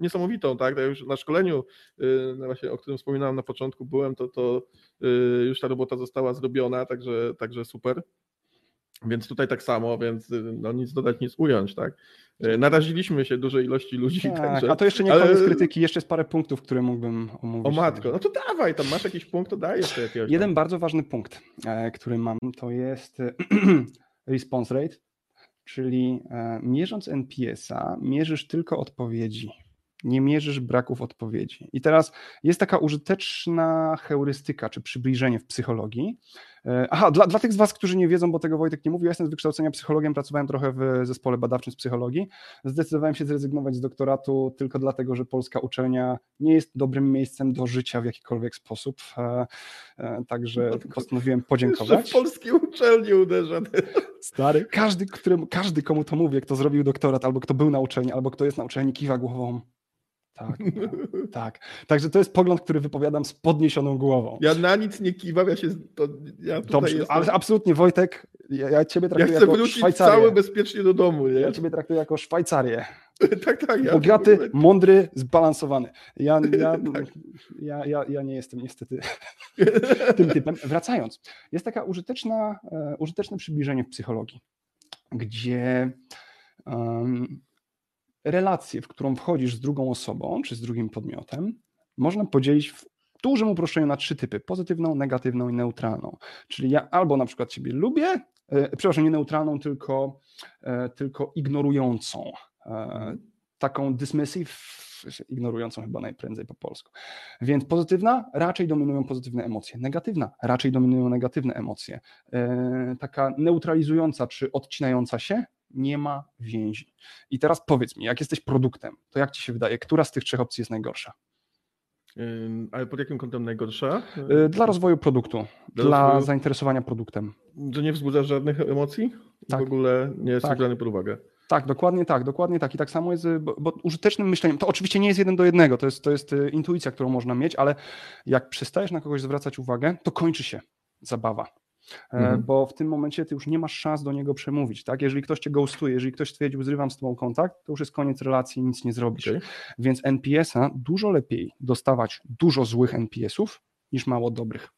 niesamowitą, tak? Ja już na szkoleniu, y, właśnie, o którym wspominałem na początku, byłem, to, to y, już ta robota została zrobiona, także, także super. Więc tutaj tak samo, więc y, no, nic dodać, nic ująć, tak? Naraziliśmy się dużej ilości ludzi, Tak, także. a to jeszcze nie ale- koniec krytyki, jeszcze jest parę punktów, które mógłbym omówić. O matko, no to dawaj, tam masz jakiś punkt, to daj jeszcze jakiegoś. Jeden tam. bardzo ważny punkt, e, który mam, to jest response rate, czyli e, mierząc NPS-a, mierzysz tylko odpowiedzi. Nie mierzysz braków odpowiedzi. I teraz jest taka użyteczna heurystyka, czy przybliżenie w psychologii. E, Aha, dla, dla tych z Was, którzy nie wiedzą, bo tego Wojtek nie mówił, ja jestem z wykształcenia psychologiem, pracowałem trochę w zespole badawczym z psychologii. Zdecydowałem się zrezygnować z doktoratu tylko dlatego, że polska uczelnia nie jest dobrym miejscem do życia w jakikolwiek sposób. E, e, Także No postanowiłem Jeszcze podziękować. w polskiej uczelni uderza. Stary, każdy, którym, każdy, komu to mówię, kto zrobił doktorat, albo kto był na uczelni, albo kto jest na uczelni, kiwa głową. Tak, tak. Także to jest pogląd, który wypowiadam z podniesioną głową. Ja na nic nie kiwam, ja się. To, ja Dobrze, jestem, ale absolutnie Wojtek, ja, ja ciebie ja traktuję chcę jako Szwajcarię. cały bezpiecznie do domu, nie? Ja ciebie traktuję jako Szwajcarię. tak, tak. Ja Bogaty, mądry, zbalansowany. Ja, ja, Tak. ja, ja, ja nie jestem niestety tym typem. Wracając, jest taka użyteczna, e, użyteczne przybliżenie w psychologii, gdzie em, relację, w którą wchodzisz z drugą osobą czy z drugim podmiotem, można podzielić w dużym uproszczeniu na trzy typy: pozytywną, negatywną i neutralną. Czyli ja albo na przykład ciebie lubię, e, przepraszam, nie neutralną, tylko, e, tylko ignorującą. E, taką dismissive, ignorującą chyba najprędzej po polsku. Więc pozytywna, raczej dominują pozytywne emocje. Negatywna, raczej dominują negatywne emocje. E, taka neutralizująca czy odcinająca się, nie ma więzi. I teraz powiedz mi, jak jesteś produktem, to jak ci się wydaje, która z tych trzech opcji jest najgorsza? Ale pod jakim kątem najgorsza? E, Dla rozwoju produktu, Dla dla, rozwoju- zainteresowania produktem. Że nie wzbudzasz żadnych emocji? Tak. W ogóle nie jest Tak. brany pod uwagę. Tak, dokładnie tak, dokładnie tak. I tak samo jest, y, bo, bo, użytecznym myśleniem, to oczywiście nie jest jeden do jednego, to jest, to jest y, intuicja, którą można mieć, ale jak przestajesz na kogoś zwracać uwagę, to kończy się zabawa. E, mhm. Bo w tym momencie ty już nie masz szans do niego przemówić. Tak? Jeżeli ktoś cię ghostuje, jeżeli ktoś stwierdził, zrywam z tobą kontakt, to już jest koniec relacji nic nie zrobisz. Okay. Więc NPS-a dużo lepiej dostawać dużo złych NPS-ów niż mało dobrych.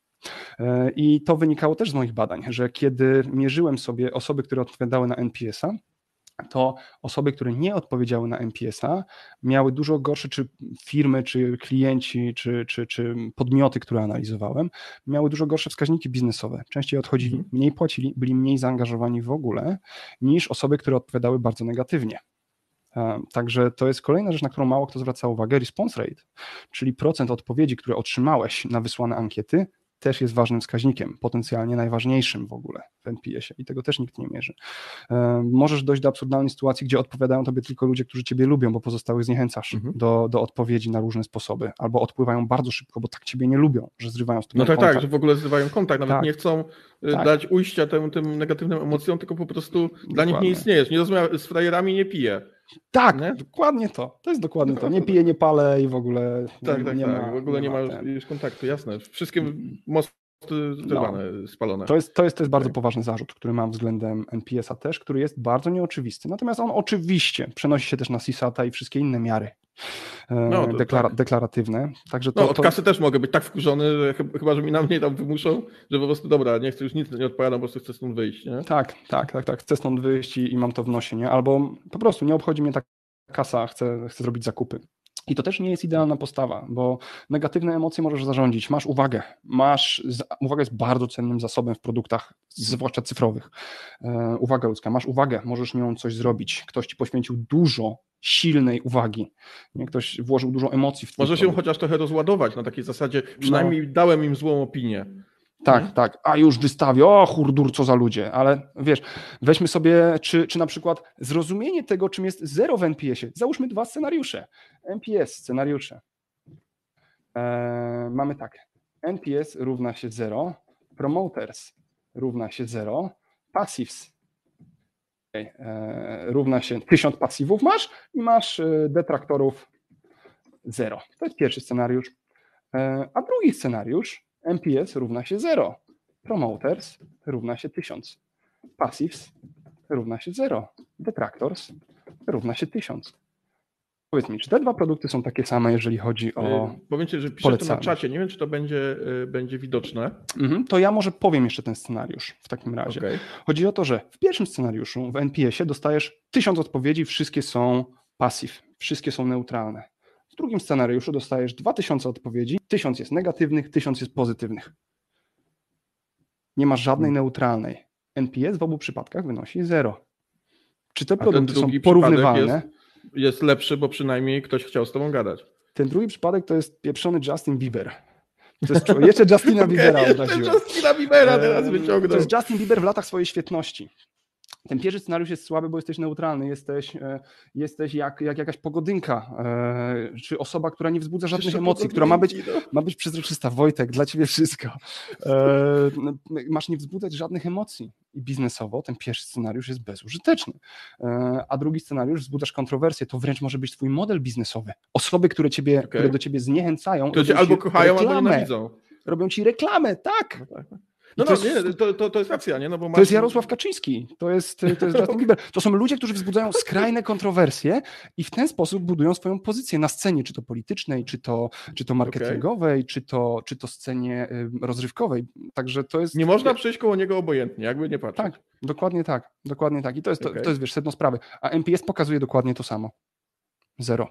E, I to wynikało też z moich badań, że kiedy mierzyłem sobie osoby, które odpowiadały na NPS-a, to osoby, które nie odpowiedziały na MPS-a, miały dużo gorsze, czy firmy, czy klienci, czy, czy, czy podmioty, które analizowałem, miały dużo gorsze wskaźniki biznesowe. Częściej odchodzili, mhm. mniej płacili, byli mniej zaangażowani w ogóle, niż osoby, które odpowiadały bardzo negatywnie. E, także to jest kolejna rzecz, na którą mało kto zwraca uwagę, response rate, czyli procent odpowiedzi, które otrzymałeś na wysłane ankiety, też jest ważnym wskaźnikiem, potencjalnie najważniejszym w ogóle w NPS-ie i tego też nikt nie mierzy. E, możesz dojść do absurdalnej sytuacji, gdzie odpowiadają tobie tylko ludzie, którzy ciebie lubią, bo pozostałych zniechęcasz mhm. do, do odpowiedzi na różne sposoby, albo odpływają bardzo szybko, bo tak ciebie nie lubią, że zrywają z tobą No tak, kontakt. tak, że w ogóle zrywają kontakt, nawet tak. nie chcą y, tak. dać ujścia tym, tym negatywnym emocjom, tylko po prostu Dokładnie. dla nich nie istniejesz. Nie rozumiem, z frajerami nie piję. Tak, nie? dokładnie to. To jest dokładnie to. Nie piję, nie palę i w ogóle tak, tak, nie tak. ma. W ogóle nie ma, już kontaktu, jasne. Wszystkie mosty zerwane, no. spalone. To jest, to, jest, to jest bardzo tak. poważny zarzut, który mam względem NPS-a też, który jest bardzo nieoczywisty. Natomiast on oczywiście przenosi się też na CISATA i wszystkie inne miary e, no, deklara tak. deklaratywne. Także to, no, od to... kasy też mogę być tak wkurzony, że chyba, że mi na mnie tam wymuszą, że po prostu dobra, nie chcę już nic, nie odpowiadam, po prostu chcę stąd wyjść. Nie? Tak, tak, tak, tak. Chcę stąd wyjść i, i mam to w nosie, nie? Albo po prostu nie obchodzi mnie ta kasa, chcę, chcę zrobić zakupy. I to też nie jest idealna postawa, bo negatywne emocje możesz zarządzić. Masz uwagę. Masz, uwaga jest bardzo cennym zasobem w produktach, zwłaszcza cyfrowych. E, uwaga ludzka. Masz uwagę, możesz nią coś zrobić. Ktoś ci poświęcił dużo silnej uwagi. Nie? Ktoś włożył dużo emocji w to. Może się chociaż trochę rozładować na takiej zasadzie, przynajmniej no. dałem im złą opinię. Tak, hmm? tak. A już wystawię, o hurdur, co za ludzie. Ale wiesz, weźmy sobie, czy, czy na przykład zrozumienie tego, czym jest zero w NPS-ie. Załóżmy dwa scenariusze. NPS, scenariusze. Eee, mamy tak. NPS równa się 0, promoters równa się 0, passives eee, równa się 1000 pasywów masz i masz e, detraktorów 0. To jest pierwszy scenariusz. Eee, a drugi scenariusz MPS równa się 0. Promoters równa się 1000. Passives równa się 0. Detractors równa się 1000. Powiedz mi, czy te dwa produkty są takie same, jeżeli chodzi o. Yy, powiem Ci, że piszę to na czacie. Nie wiem, czy to będzie, yy, będzie widoczne. Mhm, to ja może powiem jeszcze ten scenariusz w takim razie. Okay. Chodzi o to, że w pierwszym scenariuszu w NPS-ie dostajesz tysiąc odpowiedzi, wszystkie są passive, wszystkie są neutralne. W drugim scenariuszu dostajesz 2000 odpowiedzi, 1000 jest negatywnych, 1000 jest pozytywnych. Nie masz żadnej hmm. neutralnej. NPS w obu przypadkach wynosi 0. Czy te produkty są porównywalne? Jest, jest lepszy, bo przynajmniej ktoś chciał z tobą gadać. Ten drugi przypadek to jest pieprzony Justin Bieber. To jest, jeszcze Justina okay, Biebera obraziłem. Justina Biebera teraz wyciągnął. To jest Justin Bieber w latach swojej świetności. Ten pierwszy scenariusz jest słaby, bo jesteś neutralny, jesteś, e, jesteś jak, jak jakaś pogodynka, e, czy osoba, która nie wzbudza żadnych emocji, która ma być, no. ma być przezroczysta. Wojtek, dla ciebie wszystko. E, masz nie wzbudzać żadnych emocji. I biznesowo ten pierwszy scenariusz jest bezużyteczny. A drugi scenariusz wzbudzasz kontrowersję. To wręcz może być twój model biznesowy. Osoby, które, ciebie, okay. które do ciebie zniechęcają. To cię albo kochają, reklamę. albo nienawidzą. Robią ci reklamę, tak. No tak. tak. No, no, to, jest, nie, to, to, to jest racja, nie? No bo masz... To jest Jarosław Kaczyński, to jest, to jest Justin Bieber. To są ludzie, którzy wzbudzają skrajne kontrowersje i w ten sposób budują swoją pozycję na scenie, czy to politycznej, czy to, czy to marketingowej, okay. czy, to, czy to scenie rozrywkowej. Także to jest... Nie można przejść koło niego obojętnie, jakby nie patrzeć. Tak, dokładnie tak, dokładnie tak. I to jest, okay. to, to jest wiesz, sedno sprawy. A MPS pokazuje dokładnie to samo. Zero.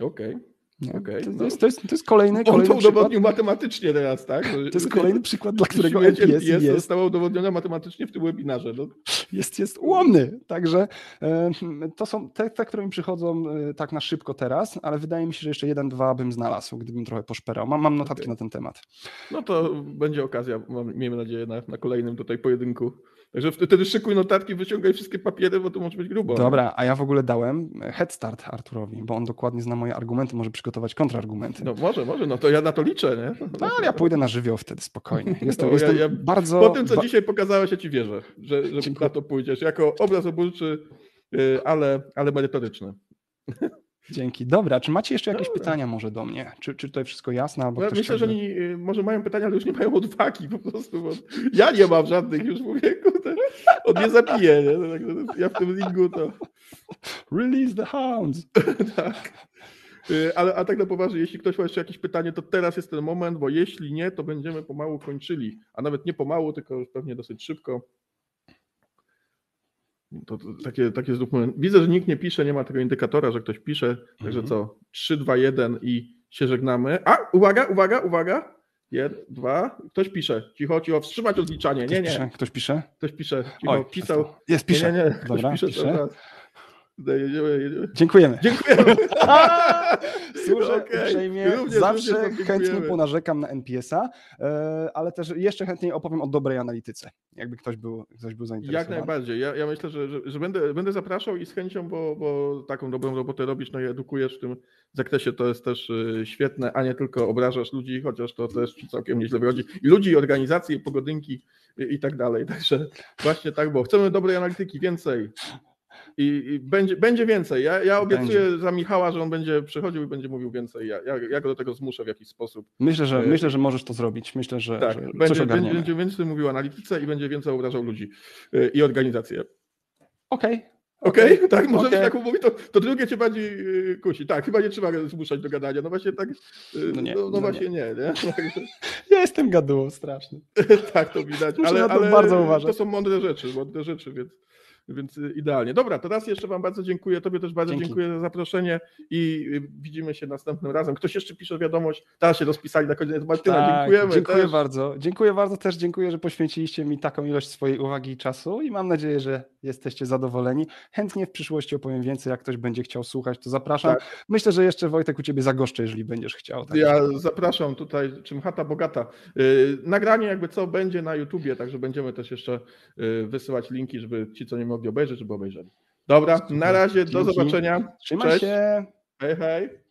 Okej. Okay. Okay, to, no. jest, to, jest, to jest kolejny, kolejny On to udowodnił matematycznie teraz, tak? To jest kolejny przykład, dla którego NPS jest, jest została udowodniona matematycznie w tym webinarze. No. Jest, jest ułomny, także to są te, te, które mi przychodzą e, tak na szybko teraz, ale wydaje mi się, że jeszcze jeden, dwa bym znalazł, gdybym trochę poszperał. Mam, mam notatki okay. na ten temat. No to będzie okazja, mam, miejmy nadzieję, na, na kolejnym tutaj pojedynku Także wtedy szykuj notatki, wyciągaj wszystkie papiery, bo to może być grubo. Dobra, a ja w ogóle dałem head start Arturowi, bo on dokładnie zna moje argumenty, może przygotować kontrargumenty. No może, może, no to ja na to liczę, nie? No ale ja pójdę na żywioł wtedy, spokojnie. Jestem, no, jestem ja, ja, bardzo... Po tym, co ba... dzisiaj pokazałeś, ja ci wierzę, że, że na to pójdziesz. Jako obraz oburczy y, ale, ale merytoryczne. Dzięki. Dobra, czy macie jeszcze jakieś Dobra. pytania może do mnie? Czy, czy tutaj wszystko jasne? Albo Ja myślę, że oni y, może mają pytania, ale już nie mają odwagi po prostu, bo ja nie mam żadnych już, mówię, kurde, on nie zabije, nie? Także Ja w tym ringu to... Release the hounds! tak. Y, Ale a tak na poważnie, jeśli ktoś ma jeszcze jakieś pytanie, to teraz jest ten moment, bo jeśli nie, to będziemy pomału kończyli. A nawet nie pomału, tylko już pewnie dosyć szybko. To, to takie, takie zróbmy. Widzę, że nikt nie pisze, nie ma tego indykatora, że ktoś pisze. Także Mhm. co? 3, 2, 1 i się żegnamy. A, uwaga, uwaga, uwaga. Jeden, dwa. Ktoś pisze. Cicho, cicho, wstrzymać odliczanie. Ktoś Nie, nie. Pisze? Ktoś pisze? Ktoś pisze. Cicho, Oj, pisał. Jest, pisze. Nie, nie, nie. Ktoś Dobra, pisze. pisze. Jedziemy, jedziemy. Dziękujemy. Dziękujemy. Służę Okej, uprzejmie, również, zawsze chętnie ponarzekam na NPS-a, e, ale też jeszcze chętniej opowiem o dobrej analityce, jakby ktoś był, ktoś był zainteresowany. Jak najbardziej. Ja, ja myślę, że, że, że będę, będę zapraszał i z chęcią, bo, bo taką dobrą robotę robisz, no i edukujesz w tym zakresie, to jest też y, świetne, a nie tylko obrażasz ludzi, chociaż to też całkiem nieźle wychodzi. I ludzi, i organizacje, i pogodynki i, i tak dalej. Także właśnie tak, bo chcemy dobrej analityki, więcej. I, i będzie, będzie więcej. Ja, ja obiecuję za Michała, że on będzie przychodził i będzie mówił więcej. Ja, ja, ja go do tego zmuszę w jakiś sposób. Myślę, że, E, myślę, że możesz to zrobić. Myślę, że, Tak, że coś będzie, ogarniemy. będzie, będzie więcej mówił o analityce i będzie więcej obrażał ludzi y, i organizacje. Okej. Okej, tak, możemy okej. tak mówić, to, to drugie cię bardziej yy, kusi. Tak, chyba nie trzeba zmuszać do gadania. No właśnie tak, No nie, no, no, no właśnie nie, nie? Także, Ja jestem gadułą straszny. tak, to widać, Muszę ale, na to ale bardzo uważać. to są mądre rzeczy, mądre rzeczy, więc, więc yy, idealnie. Dobra, to raz jeszcze wam bardzo dziękuję, tobie też bardzo Dzięki. dziękuję za zaproszenie i yy, widzimy się następnym razem. Ktoś jeszcze pisze wiadomość, teraz się rozpisali na koniec Martyna, Tak, dziękujemy Dziękuję też. bardzo. Dziękuję bardzo też. Dziękuję, że poświęciliście mi taką ilość swojej uwagi i czasu i mam nadzieję, że jesteście zadowoleni. Chętnie w przyszłości opowiem więcej. Jak ktoś będzie chciał słuchać, to zapraszam. Myślę, że jeszcze Wojtek u ciebie zagoszczę, jeżeli będziesz chciał. Także- Ja zapraszam tutaj, czym chata bogata. Yy, nagranie jakby co będzie na YouTubie, także będziemy też jeszcze wysyłać linki, żeby ci, co nie mogli obejrzeć, żeby obejrzeli. Dobra, na razie, do zobaczenia. Trzymaj Cześć. się. Hej, hej.